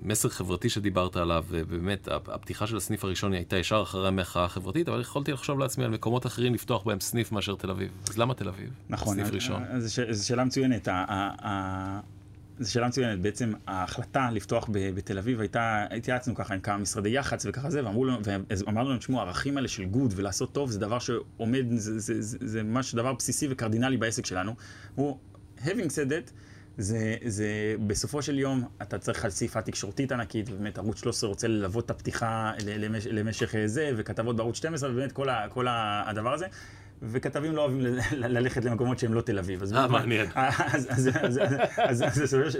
מסר חברתי שדיברת עליו, ובאמת, הפתיחה של הסניף הראשון הייתה ישר אחרי המחאה החברתית, אבל יכולתי לחשוב לעצמי על מקומות אחרים לפתוח בהם סניף מאשר תל אביב. אז למה תל אביב? נכון, סניף ראשון. זו שאלה מצוינת. זו שאלה מצוינת, בעצם ההחלטה לפתוח בתל אביב הייתה, התייעצנו ככה עם כמה משרדי יח"צ וככה זה, ואמרו לנו, ואמרנו לנו, תשמעו, הערכים האלה של גוד ולעשות טוב זה דבר שעומד, זה, זה, זה, זה ממש דבר בסיסי וקרדינלי בעסק שלנו. הוא, having said that, זה, זה בסופו של יום, אתה צריך חשיפה תקשורתית ענקית, ובאמת ערוץ 13 רוצה ללוות את הפתיחה למש, למשך אה, זה, וכתבות בערוץ 12, ובאמת כל, ה, כל הדבר הזה. וכתבים לא אוהבים ללכת למקומות שהם לא תל אביב. אה, מעניין. אז- אז-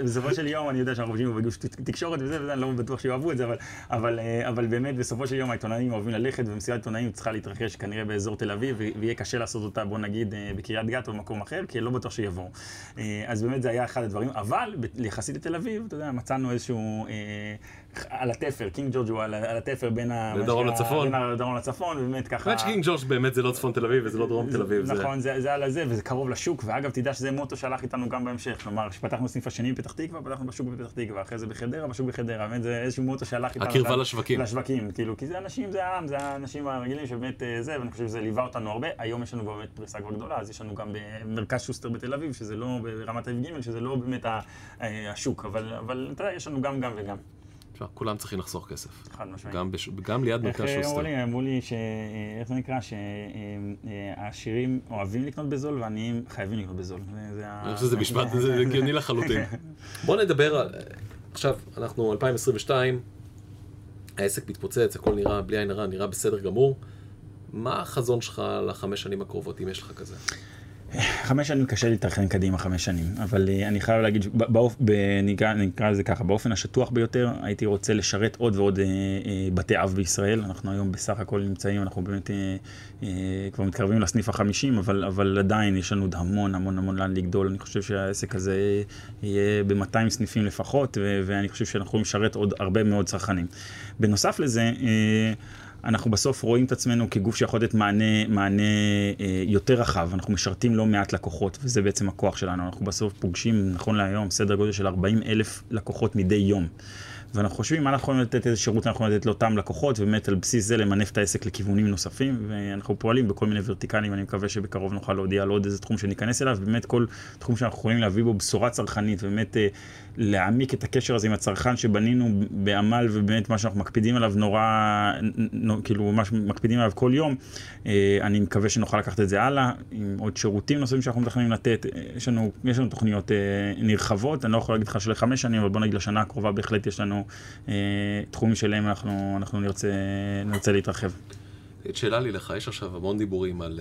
בסופו של- יום אני יודע שאנחנו חושבים בגוש תקשורת וזה וזה, אני לא בטוח שיאהבו את זה, אבל- אבל אה, אבל באמת בסופו של יום העיתונאים אוהבים ללכת, ומסיבת עיתונאים צריכה להתרחש כנראה באזור תל אביב, ויהיה קשה לעשות אותה, בוא נגיד, אה, בקריית גת או במקום אחר, כי לא בטוח שיבואו. אה, אז באמת זה היה אחד הדברים, אבל יחסית לתל אביב, אתה יודע, מצאנו איזשהו... על התפר, קינג ג'ורג' הוא על על התפר בין ה- בין דרום מה שנקרא, לצפון. בין הדרום לצפון, ובאמת ככה... האמת שקינג ג'ורג' באמת זה לא צפון תל אביב וזה לא דרום תל אביב. זה- נכון, זה זה על הזה, וזה קרוב לשוק, ואגב, תדע שזה מוטו שהלך איתנו גם בהמשך. כלומר, כשפתחנו סניף השני בפתח תקווה, פתחנו בשוק בפתח תקווה, אחרי זה בחדרה, בשוק בחדרה, באמת זה איזשהו מוטו שהלך איתנו. הקרבה לשווקים. לשווקים, כאילו, כי זה אנשים, זה העם, זה האנשים הרגילים שבאמת אה, זה, ואני חושב שזה ליווה אותנו הרבה. היום יש לנו באמת פריסה כבר גדולה, אז יש לנו גם במרכז שוסטר בתל אביב, שזה לא ברמת אביב ג', שזה לא באמת אה, השוק, אבל אבל אתה יודע, יש לנו גם גם וגם, תשמע, כולם צריכים לחסוך כסף. חד משמעית. גם בש- גם ליד איך מרכז אה, אמרו שוסטר. לי, אמרו לי, ש- אה, איך זה נקרא, שהעשירים אוהבים לקנות בזול והעניים חייבים לקנות בזול. אני חושב שזה משפט, זה הגיוני לחלוטין. בוא נדבר על... עכשיו, אנחנו 2022, העסק מתפוצץ, הכל נראה, בלי עין הרע, נראה בסדר גמור. מה החזון שלך לחמש שנים הקרובות, אם יש לך כזה? חמש שנים קשה לי לתכנן קדימה חמש שנים, אבל אה, אני חייב להגיד, באופ- נקרא נקרא לזה ככה, באופן השטוח ביותר, הייתי רוצה לשרת עוד ועוד אה, אה, בתי אב בישראל. אנחנו היום בסך הכל נמצאים, אנחנו באמת אה, אה, כבר מתקרבים לסניף החמישים, אבל, אבל עדיין יש לנו עוד המון המון המון לאן לגדול. אני חושב שהעסק הזה יהיה ב-200 סניפים לפחות, ו- ואני חושב שאנחנו יכולים לשרת עוד הרבה מאוד צרכנים. בנוסף לזה, אה, אנחנו בסוף רואים את עצמנו כגוף שיכול לתת מענה, מענה אה, יותר רחב, אנחנו משרתים לא מעט לקוחות, וזה בעצם הכוח שלנו. אנחנו בסוף פוגשים, נכון להיום, סדר גודל של 40 אלף לקוחות מדי יום. ואנחנו חושבים מה אנחנו יכולים לתת, איזה שירות אנחנו יכולים לתת לאותם לקוחות, ובאמת על בסיס זה למנף את העסק לכיוונים נוספים, ואנחנו פועלים בכל מיני ורטיקלים, ואני מקווה שבקרוב נוכל להודיע על עוד איזה תחום שניכנס אליו, באמת כל תחום שאנחנו יכולים להביא בו בשורה צרכנית, ובאמת אה, להעמיק את הקשר הזה עם הצרכן שבנינו בעמל, ובאמת מה שאנחנו מקפידים עליו נורא, כאילו ממש מקפידים עליו כל יום, אה, אני מקווה שנוכל לקחת את זה הלאה, עם עוד שירותים נוספים שאנחנו מתכננים לתת, יש לנו, יש לנו תוכניות אה, נרחבות, אני לא יכול להגיד לך שלחמש שנים, אבל בוא נגיד לשנה הקרובה בהחלט יש לנו אה, תחומים שלהם אנחנו, אנחנו נרצה, נרצה להתרחב. שאלה לי לך, יש עכשיו המון דיבורים על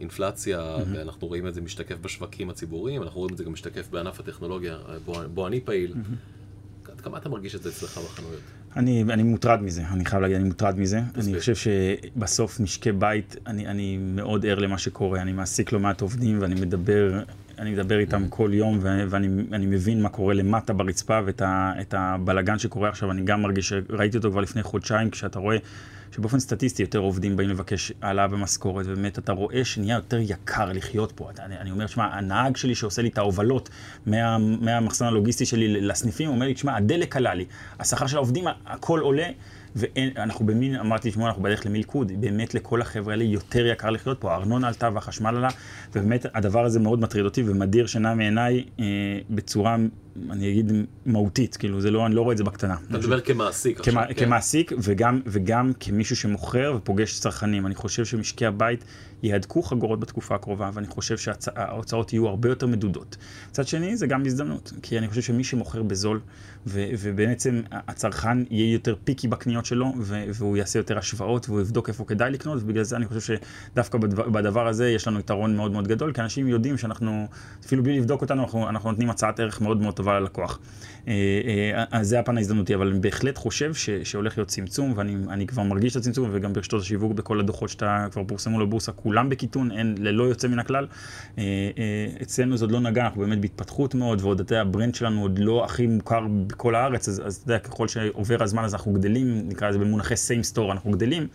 אינפלציה, ואנחנו רואים את זה משתקף בשווקים הציבוריים, אנחנו רואים את זה גם משתקף בענף הטכנולוגיה, בו, בו אני פעיל. עד כמה אתה מרגיש את זה אצלך בחנויות? אני, אני מוטרד מזה, אני חייב להגיד, אני מוטרד מזה. תסביר. אני חושב שבסוף משקי בית, אני, אני מאוד ער למה שקורה, אני מעסיק לא מעט עובדים ואני מדבר, אני מדבר איתם כל יום ואני אני מבין מה קורה למטה ברצפה ואת הבלגן שקורה עכשיו, אני גם מרגיש, ראיתי אותו כבר לפני חודשיים, כשאתה רואה שבאופן סטטיסטי יותר עובדים באים לבקש העלאה במשכורת, ובאמת אתה רואה שנהיה יותר יקר לחיות פה. אתה, אני, אני אומר, שמע, הנהג שלי שעושה לי את ההובלות מה, מהמחסן הלוגיסטי שלי לסניפים, אומר לי, תשמע, הדלק עלה לי, השכר של העובדים, הכל עולה. ואנחנו במין, אמרתי, תשמעו, אנחנו בדרך למלכוד, באמת לכל החבר'ה האלה יותר יקר לחיות פה, הארנונה עלתה והחשמל עלה, ובאמת הדבר הזה מאוד מטריד אותי ומדיר שינה מעיניי אה, בצורה, אני אגיד, מהותית, כאילו, זה לא, אני לא רואה את זה בקטנה. אתה מדבר כמעסיק עכשיו, כמע, כן? כמעסיק וגם, וגם כמישהו שמוכר ופוגש צרכנים. אני חושב שמשקי הבית יהדקו חגורות בתקופה הקרובה, ואני חושב שההוצאות יהיו הרבה יותר מדודות. מצד שני, זה גם הזדמנות, כי אני חושב שמי שמוכר בזול, ו, ובעצם הצרכן יהיה יותר פיקי בקניות שלו, ו, והוא יעשה יותר השוואות, והוא יבדוק איפה כדאי לקנות, ובגלל זה אני חושב שדווקא בדבר, בדבר הזה יש לנו יתרון מאוד מאוד גדול, כי אנשים יודעים שאנחנו, אפילו בלי לבדוק אותנו, אנחנו, אנחנו נותנים הצעת ערך מאוד מאוד טובה ללקוח. אה, אה, אז זה הפן ההזדמנותי, אבל אני בהחלט חושב ש, שהולך להיות צמצום, ואני אני כבר מרגיש את הצמצום, וגם ברשתות השיווק, בכל הדוחות שאתה כבר פורסמו לבורסה, כולם בקיטון, אין, ללא יוצא מן הכלל. אה, אה, אצלנו זה עוד לא נגע, אנחנו באמת בהתפתחות מאוד, ועוד אתה יודע, ה brand שלנו עוד לא הכי מוכר בכל הארץ, אז, אז אתה יודע, ככל שעובר הזמן אז אנחנו גדלים, נקרא לזה במונחי same store, אנחנו גדלים.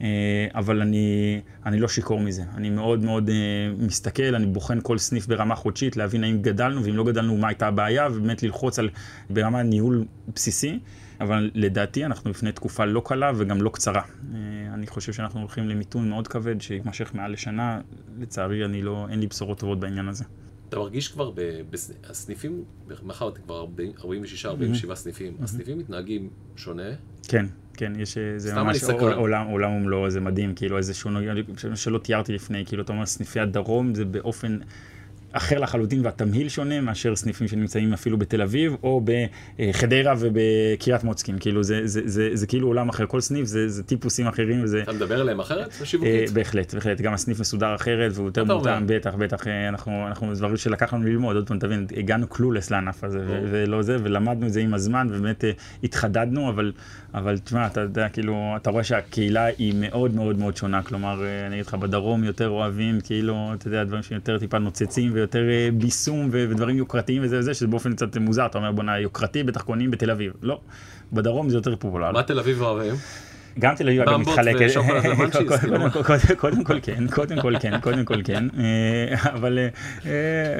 אה, אבל אני, אני לא שיכור מזה. אני מאוד מאוד אה, מסתכל, אני בוחן כל סניף ברמה חודשית, להבין האם גדלנו, ואם לא גדלנו, מה הייתה הבעיה, ובאמת ללחוץ על, ברמה ניהול בסיסי. אבל לדעתי אנחנו לפני תקופה לא קלה וגם לא קצרה. אה, אני חושב שאנחנו הולכים למיתון מאוד כבד שיימשך מעל לשנה. לצערי, אני לא, אין לי בשורות טובות בעניין הזה. אתה מרגיש כבר בסניפים, מאחר ואתם כבר 46-47 סניפים, הסניפים מתנהגים שונה. כן, כן, יש איזה ממש. עולם, עולם ומלואו, זה מדהים, כאילו איזשהו, שלא תיארתי לפני, כאילו אתה אומר סניפי הדרום זה באופן אחר לחלוטין והתמהיל שונה מאשר סניפים שנמצאים אפילו בתל אביב או בחדרה ובקריית מוצקין, כאילו זה, זה, זה, זה כאילו עולם אחר, כל סניף זה, זה טיפוסים אחרים וזה... אתה מדבר עליהם אחרת? אה, בשיווקית? בהחלט, בהחלט, גם הסניף מסודר אחרת והוא יותר? מותאם, בטח, בטח, אה, אנחנו, אנחנו, דברים שלקח לנו ללמוד, עוד פעם, תבין, הגענו קלולס לענף הזה. ולא זה, ולמדנו את זה עם הזמן, ובאמת אה, התחדדנו, אבל, אבל תשמע, אתה יודע, כאילו, אתה רואה שהקהילה היא מאוד מאוד מאוד שונה, כלומר, אה, אני אגיד לך, בדרום יותר אוהבים, כאילו, אתה יודע, דברים שיותר טיפה נוצצים, ויותר אה, ביסום, ודברים יוקרתיים וזה וזה, שזה באופן קצת מוזר, אתה אומר, בוא'נה, יוקרתי, בטח קונים בתל אביב, לא, בדרום זה יותר פופולרי. מה תל אביב אוהבים? גם תל אביב אגב מתחלקת, קודם-? כל- כן, קודם כל כן, קודם כל כן, אה, אבל אה,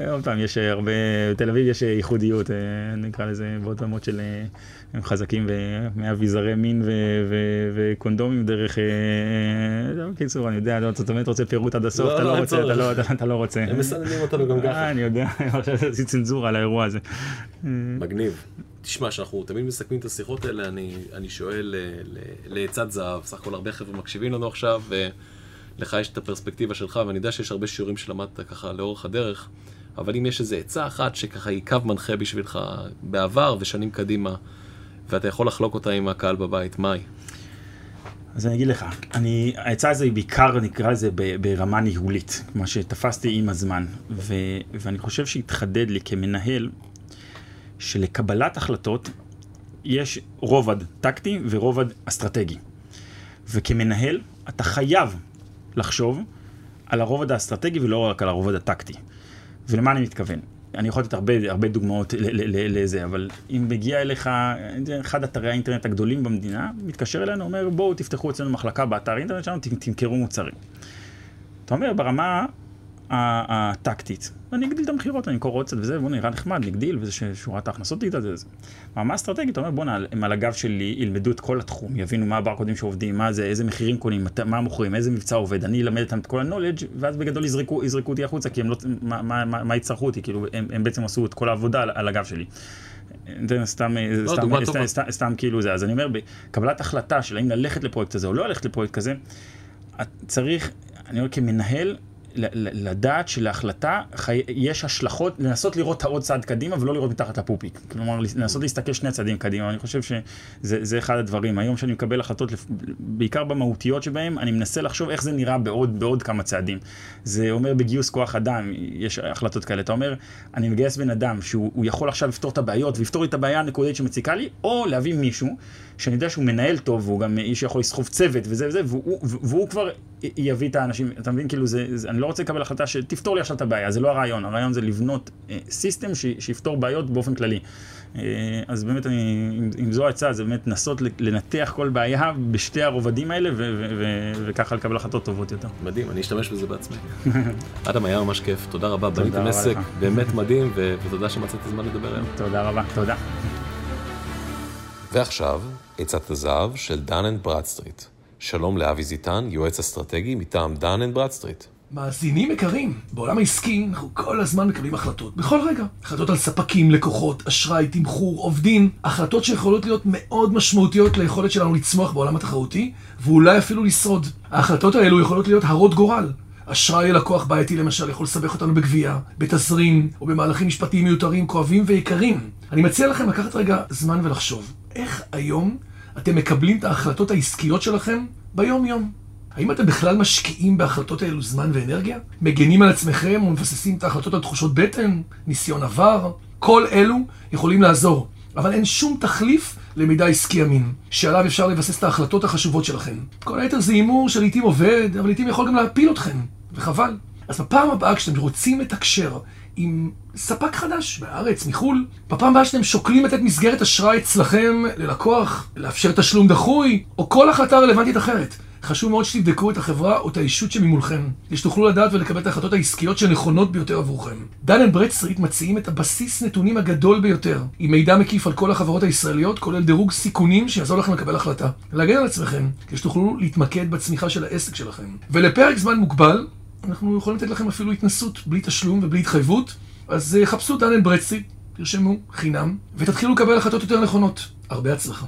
אה, עוד פעם, יש הרבה, בתל אביב יש ייחודיות, נקרא לזה, בעוד רמות של, הם חזקים ו- מאביזרי מין וקונדומים דרך, בקיצור, אני יודע, לא, זאת אומרת, רוצה פירוט עד הסוף, לא, אתה לא, לא רוצה, אתה. לא- אתה- אתה לא רוצה. הם מסננים אותנו גם ככה. אני יודע, עכשיו עשיתי צנזורה על האירוע הזה. מגניב. תשמע, שאנחנו תמיד מסכמים את השיחות האלה, אני, אני שואל אה, לעצת זהב, סך הכל הרבה חבר'ה מקשיבים לנו עכשיו, ולך יש את הפרספקטיבה שלך, ואני יודע שיש הרבה שיעורים שלמדת ככה לאורך הדרך, אבל אם יש איזו עצה אחת שככה היא קו מנחה בשבילך בעבר ושנים קדימה, ואתה יכול לחלוק אותה עם הקהל בבית, מהי? אז אני אגיד לך, אני, העצה הזו היא בעיקר נקרא לזה ברמה ניהולית, מה שתפסתי עם הזמן, ו, ואני חושב שהתחדד לי כמנהל, שלקבלת החלטות יש רובד טקטי ורובד אסטרטגי. וכמנהל, אתה חייב לחשוב על הרובד האסטרטגי ולא רק על הרובד הטקטי. ולמה אני מתכוון? אני יכול לתת הרבה, הרבה דוגמאות לזה, אבל אם מגיע אליך, אחד אתרי האינטרנט הגדולים במדינה, מתקשר אלינו, אומר בואו תפתחו אצלנו מחלקה באתר האינטרנט שלנו, תמכרו מוצרים. אתה אומר, ברמה הטקטית, אני אגדיל את המכירות, אני אמכור עוד קצת וזה, בוא נראה נחמד, נגדיל, וזה ששורת ההכנסות תגדל, זה זה. ברמה האסטרטגית, אתה אומר, בוא'נה, הם על הגב שלי ילמדו את כל התחום, יבינו מה הברקודים שעובדים, מה זה, איזה מחירים קונים, מה מוכרים, איזה מבצע עובד, אני אלמד אותם את כל ה-knowledge, ואז בגדול יזרקו, יזרקו אותי החוצה, כי הם לא, מה, מה, מה, מה יצטרכו אותי, כאילו, הם, הם בעצם עשו את כל העבודה על, על הגב שלי. סתם, לא, סתם, סתם, טובה. סתם, סתם כאילו זה, אז אני אומר, בקבלת החלטה של האם ללכת לפרויקט הזה או לא ללכת לפרויקט כזה, את צריך, אני אומר כמנהל, לדעת שלהחלטה. יש השלכות, לנסות לראות את העוד צעד קדימה ולא לראות מתחת לפופיק. כלומר, לנסות להסתכל שני צעדים קדימה, אני חושב שזה זה אחד הדברים. היום שאני מקבל החלטות, בעיקר במהותיות שבהם, אני מנסה לחשוב איך זה נראה בעוד, בעוד כמה צעדים. זה אומר בגיוס כוח אדם, יש החלטות כאלה. אתה אומר, אני מגייס בן אדם שהוא הוא יכול עכשיו לפתור את הבעיות ויפתור לי את הבעיה הנקודתית שמציקה לי, או להביא מישהו שאני יודע שהוא מנהל טוב, והוא גם איש שיכול לסחוב צוות וזה וזה, והוא, והוא כבר יביא את האנשים, אתה מבין? כאילו, זה, זה, אני לא רוצה לקבל החלטה שתפתור לי עכשיו את הבעיה, זה לא הרעיון, הרעיון זה לבנות אה, סיסטם ש, שיפתור בעיות באופן כללי. אה, אז באמת, אני, אם, אם זו העצה, זה באמת לנסות לנתח כל בעיה בשתי הרובדים האלה, ו, ו, ו, וככה לקבל החלטות טובות יותר. מדהים, אני אשתמש בזה בעצמי. אדם, היה ממש כיף, תודה רבה, בניתם רבה עסק. באמת מדהים, ו- ותודה שמצאת זמן לדבר היום. תודה רבה, תודה. ועכשיו, עצת הזהב של Dun & Bradstreet. שלום לאבי זיתן, יועץ אסטרטגי מטעם Dun & Bradstreet. מאזינים יקרים, בעולם העסקי אנחנו כל הזמן מקבלים החלטות, בכל רגע. החלטות על ספקים, לקוחות, אשראי, תמחור, עובדים, החלטות שיכולות להיות מאוד משמעותיות ליכולת שלנו לצמוח בעולם התחרותי, ואולי אפילו לשרוד. ההחלטות האלו יכולות להיות הרות גורל. אשראי ללקוח בעייתי למשל יכול לסבך אותנו בגבייה, בתזרים, או במהלכים משפטיים מיותרים, כואבים ויקרים. אני מציע לכם לקחת רגע זמן ולחשוב, איך היום אתם מקבלים את ההחלטות העסקיות שלכם ביום-יום? האם אתם בכלל משקיעים בהחלטות האלו זמן ואנרגיה? מגנים על עצמכם ומבססים את ההחלטות על תחושות בטן, ניסיון עבר? כל אלו יכולים לעזור, אבל אין שום תחליף למידע עסקי אמין, שעליו אפשר לבסס את ההחלטות החשובות שלכם. כל היתר זה הימור שלעיתים עובד, אבל לעיתים יכול גם להפיל אתכם, וחבל. אז בפעם הבאה כשאתם רוצים לתקשר עם ספק חדש בארץ, מחו"ל, בפעם הבאה שאתם שוקלים לתת מסגרת אשראי אצלכם ללקוח, לאפשר תשלום דחוי, או כל החלטה רלוונטית אחרת. חשוב מאוד שתבדקו את החברה או את הישות שממולכם, כדי שתוכלו לדעת ולקבל את ההחלטות העסקיות שנכונות ביותר עבורכם. Dun & Bradstreet מציעים את הבסיס נתונים הגדול ביותר, עם מידע מקיף על כל החברות הישראליות, כולל דירוג סיכונים שיעזור לכם לקבל החלטה. להגן על עצמכם, כדי שתוכלו להתמקד בצמיחה של העסק שלכם. ולפרק זמן מוגבל, אנחנו יכולים לתת לכם אפילו התנסות בלי תשלום ובלי התחייבות, אז אה, חפשו Dun Bradstreet, תרשמו, חינם, ותתחילו לקבל החלטות יותר נכונות. הרבה הצלחה.